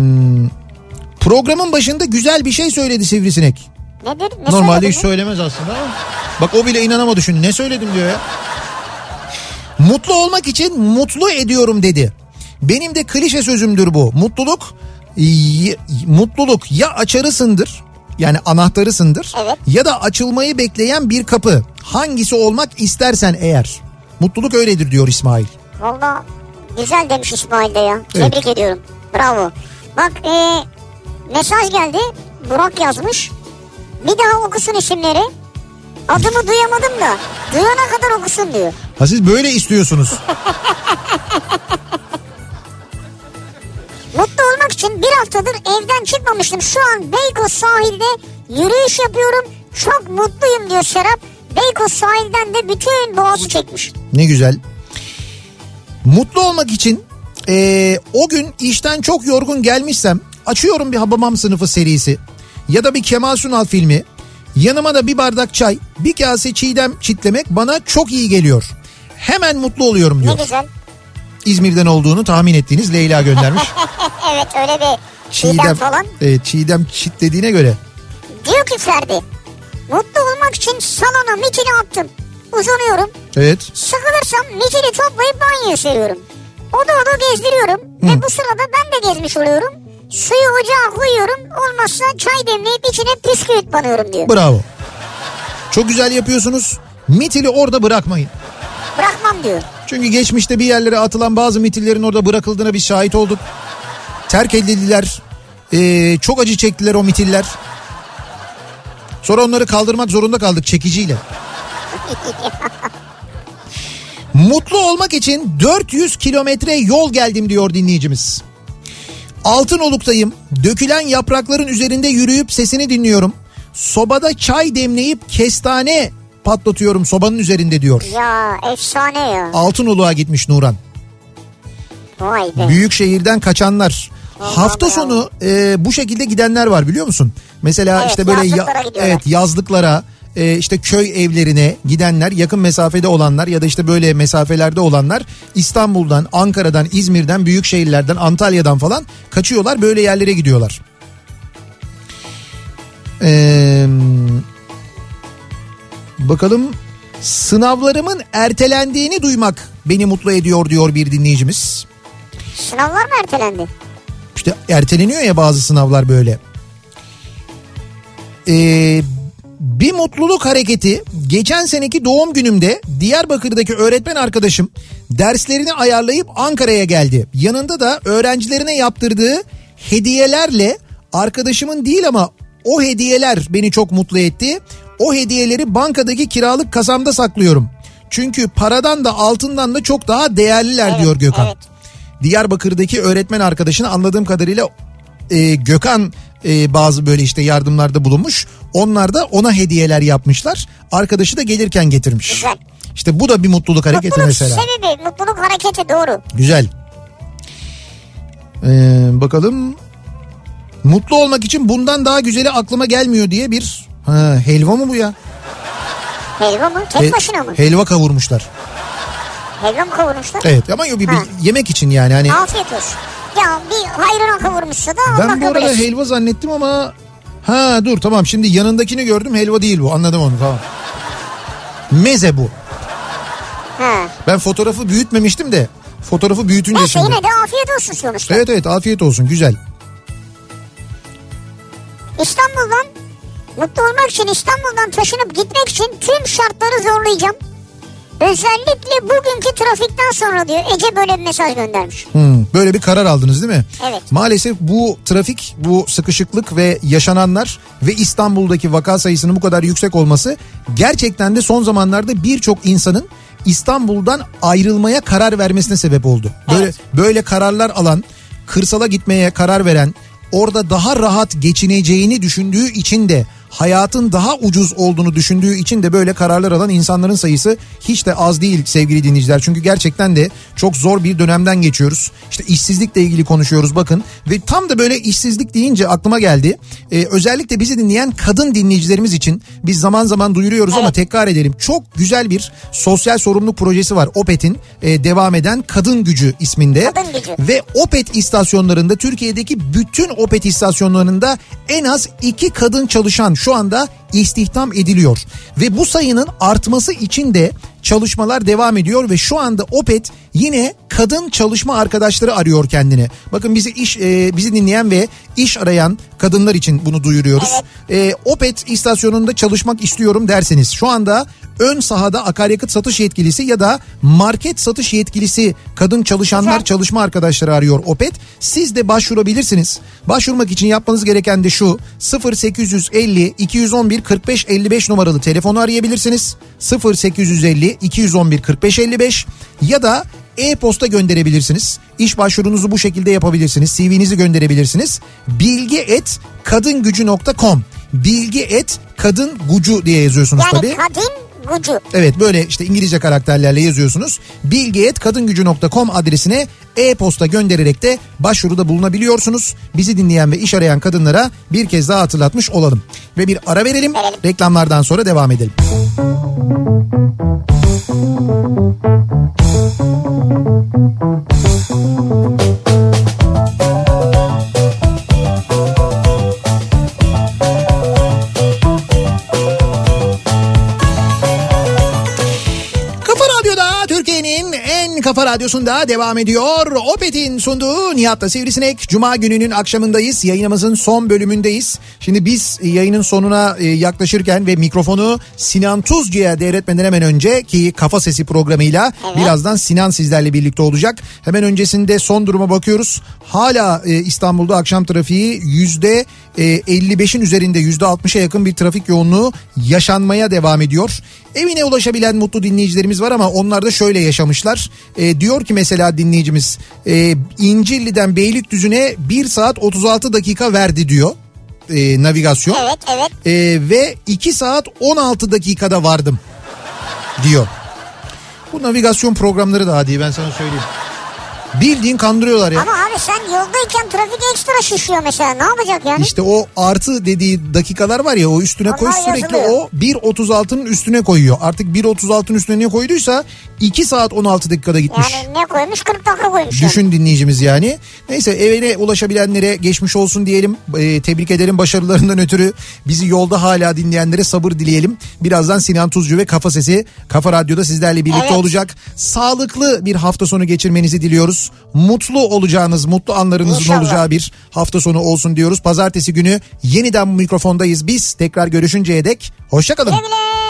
programın başında güzel bir şey söyledi Sivrisinek. Nedir? Ne Normalde hiç söylemez aslında ama. Bak o bile inanamadı şimdi. Ne söyledim diyor ya. Mutlu olmak için mutlu ediyorum dedi. Benim de klişe sözümdür bu. Mutluluk y- mutluluk ya açarısındır yani anahtarısındır Evet. ya da açılmayı bekleyen bir kapı. Hangisi olmak istersen eğer. Mutluluk öyledir diyor İsmail. Valla güzel demiş İsmail de ya. Evet. Tebrik ediyorum. Bravo. Bak e, mesaj geldi. Burak yazmış. Bir daha okusun isimleri. Adımı duyamadım da. Duyana kadar okusun diyor. Ha siz böyle istiyorsunuz. Mutlu olmak için bir haftadır evden çıkmamıştım. Şu an Beykoz sahilde yürüyüş yapıyorum. Çok mutluyum diyor Serap. Beykoz sahilden de bütün boğazı çekmiş. Ne güzel. Mutlu olmak için eee, o gün işten çok yorgun gelmişsem açıyorum bir Habamam sınıfı serisi ya da bir Kemal Sunal filmi. Yanıma da bir bardak çay, bir kase çiğdem çitlemek bana çok iyi geliyor. Hemen mutlu oluyorum Ne diyor. güzel. İzmir'den olduğunu tahmin ettiğiniz Leyla göndermiş. Evet öyle bir çiğdem falan. evet, çiğdem çitlediğine göre. Diyor ki Ferdi. Mutlu olmak için salona mitini attım. Uzanıyorum. Evet. Sıkılırsam mitini toplayıp banyoya seriyorum. Oda oda gezdiriyorum. Ve bu sırada ben de gezmiş oluyorum. Suyu ocağa koyuyorum. Olmazsa çay demleyip içine püsküvit banıyorum diyor. Bravo. Çok güzel yapıyorsunuz. Mitili orada bırakmayın. Bırakmam diyor. Çünkü geçmişte bir yerlere atılan bazı mitillerin orada bırakıldığına bir şahit olduk. Terk edildiler. Ee, çok acı çektiler o mitiller. Sonra onları kaldırmak zorunda kaldık çekiciyle. Mutlu olmak için 400 kilometre yol geldim diyor dinleyicimiz. Altınoluk'tayım. Dökülen yaprakların üzerinde yürüyüp sesini dinliyorum. Sobada çay demleyip kestane patlatıyorum sobanın üzerinde diyor. Ya efsane ya. Altınoluk'a gitmiş Nuran. Vay be. Büyük şehirden kaçanlar. Hafta bravo. sonu e, bu şekilde gidenler var biliyor musun? Mesela Evet, işte böyle ya- evet yazlıklara e, işte köy evlerine gidenler yakın mesafede olanlar ya da işte böyle mesafelerde olanlar İstanbul'dan, Ankara'dan, İzmir'den, büyük şehirlerden, Antalya'dan falan kaçıyorlar böyle yerlere gidiyorlar. Ee, bakalım sınavlarımın ertelendiğini duymak beni mutlu ediyor diyor bir dinleyicimiz. Sınavlar mı ertelendi? İşte erteleniyor ya bazı sınavlar böyle. Ee, bir mutluluk hareketi geçen seneki doğum günümde Diyarbakır'daki öğretmen arkadaşım derslerini ayarlayıp Ankara'ya geldi. Yanında da öğrencilerine yaptırdığı hediyelerle arkadaşımın değil ama o hediyeler beni çok mutlu etti. O hediyeleri bankadaki kiralık kasamda saklıyorum. Çünkü paradan da altından da çok daha değerliler Evet, diyor Gökhan. evet. Diyarbakır'daki öğretmen arkadaşını anladığım kadarıyla e, Gökhan e, bazı böyle işte yardımlarda bulunmuş. Onlar da ona hediyeler yapmışlar. Arkadaşı da gelirken getirmiş. Güzel. İşte bu da bir mutluluk hareketi Mutluluk mesela. sebebi, mutluluk hareketi doğru. Güzel. Ee, bakalım. Mutlu olmak için bundan daha güzeli aklıma gelmiyor diye bir ha, helva mı bu ya? Helva mı? Tek He- başına mı? Helva kavurmuşlar. Helva mı kavurmuşlar? Evet ama bir, bir Ha. yemek için yani hani Afiyet olsun. Ya bir hayrına kavurmuşsa da Ben bu arada helva zannettim ama ha dur tamam şimdi yanındakini gördüm helva değil bu anladım onu tamam. Meze bu. Ha. Ben fotoğrafı büyütmemiştim de fotoğrafı büyütünce Neyse şimdi. yine de afiyet olsun sonuçta. Evet evet afiyet olsun güzel. İstanbul'dan mutlu olmak için İstanbul'dan taşınıp gitmek için tüm şartları zorlayacağım. Özellikle bugünkü trafikten sonra diyor. Ece böyle bir mesaj göndermiş. Hmm, böyle bir karar aldınız değil mi? Evet. Maalesef bu trafik, bu sıkışıklık ve yaşananlar ve İstanbul'daki vaka sayısının bu kadar yüksek olması gerçekten de son zamanlarda birçok insanın İstanbul'dan ayrılmaya karar vermesine sebep oldu. Böyle Evet. böyle kararlar alan, kırsala gitmeye karar veren, orada daha rahat geçineceğini düşündüğü için de hayatın daha ucuz olduğunu düşündüğü için de böyle kararlar alan insanların sayısı hiç de az değil sevgili dinleyiciler. Çünkü gerçekten de çok zor bir dönemden geçiyoruz. İşte işsizlikle ilgili konuşuyoruz bakın ve tam da böyle işsizlik deyince aklıma geldi. Ee, özellikle bizi dinleyen kadın dinleyicilerimiz için biz zaman zaman duyuruyoruz ama tekrar edelim. Çok güzel bir sosyal sorumluluk projesi var. OPET'in e, devam eden Kadın Gücü isminde. Kadın Gücü. Ve Opet istasyonlarında Türkiye'deki bütün Opet istasyonlarında en az iki kadın çalışan şu anda istihdam ediliyor. Ve bu sayının artması için de çalışmalar devam ediyor ve şu anda Opet yine kadın çalışma arkadaşları arıyor kendine. Bakın bizi iş e, bizi dinleyen ve iş arayan kadınlar için bunu duyuruyoruz. E, Opet istasyonunda çalışmak istiyorum derseniz şu anda ön sahada akaryakıt satış yetkilisi ya da market satış yetkilisi kadın çalışanlar Güzel. çalışma arkadaşları arıyor Opet. Siz de başvurabilirsiniz. Başvurmak için yapmanız gereken de şu 0850 211 45 55 numaralı telefonu arayabilirsiniz. 0850 211 45 55 ya da e-posta gönderebilirsiniz. İş başvurunuzu bu şekilde yapabilirsiniz. CV'nizi gönderebilirsiniz. bilgi et kadingücü.com bilgi et kadın gucu diye yazıyorsunuz Yani tabii. kadın gücü. Evet böyle işte İngilizce karakterlerle yazıyorsunuz. bilgiyet.kadingücü.com adresine e-posta göndererek de başvuruda bulunabiliyorsunuz. Bizi dinleyen ve iş arayan kadınlara bir kez daha hatırlatmış olalım. Ve bir ara verelim. Verelim. Reklamlardan sonra devam edelim. Kafa kafa radyosunda devam ediyor. Opet'in sunduğu Nihat'la Sivrisinek. Cuma gününün akşamındayız. Yayınımızın son bölümündeyiz. Şimdi biz yayının sonuna e, yaklaşırken ve mikrofonu Sinan Tuzcu'ya devretmeden hemen önce ki Kafa Sesi programıyla birazdan Sinan sizlerle birlikte olacak. Hemen öncesinde son duruma bakıyoruz. Hala e, İstanbul'da akşam trafiği yüzde e, 55'in üzerinde yüzde 60'a yakın bir trafik yoğunluğu yaşanmaya devam ediyor. Evine ulaşabilen mutlu dinleyicilerimiz var ama onlar da şöyle yaşamışlar. E, diyor ki mesela dinleyicimiz e, İncilli'den Beylikdüzü'ne 1 saat 36 dakika verdi diyor e, navigasyon. Evet evet. E, ve 2 saat 16 dakikada vardım diyor. Bu navigasyon programları da hadi ben sana söyleyeyim. Bildiğin kandırıyorlar ya. Ama abi sen yoldayken trafik ekstra şişiyor mesela ne yapacak yani? İşte o artı dediği dakikalar var ya o üstüne koy Onlar sürekli yazılıyor. o 1.36'nın üstüne koyuyor. Artık 1.36'nın üstüne ne koyduysa 2 saat 16 dakikada gitmiş. Yani ne koymuş 40 dakika koymuş. yani. Düşün dinleyicimiz yani. Neyse evine ulaşabilenlere geçmiş olsun diyelim. Ee, tebrik ederim başarılarından ötürü. Bizi yolda hala dinleyenlere sabır dileyelim. Birazdan Sinan Tuzcu ve Kafa Sesi Kafa Radyo'da sizlerle birlikte Evet. olacak. Sağlıklı bir hafta sonu geçirmenizi diliyoruz. Mutlu olacağınız, mutlu anlarınızın İnşallah. olacağı bir hafta sonu olsun diyoruz. Pazartesi günü yeniden mikrofondayız biz. Tekrar görüşünceye dek hoşçakalın. Güle güle.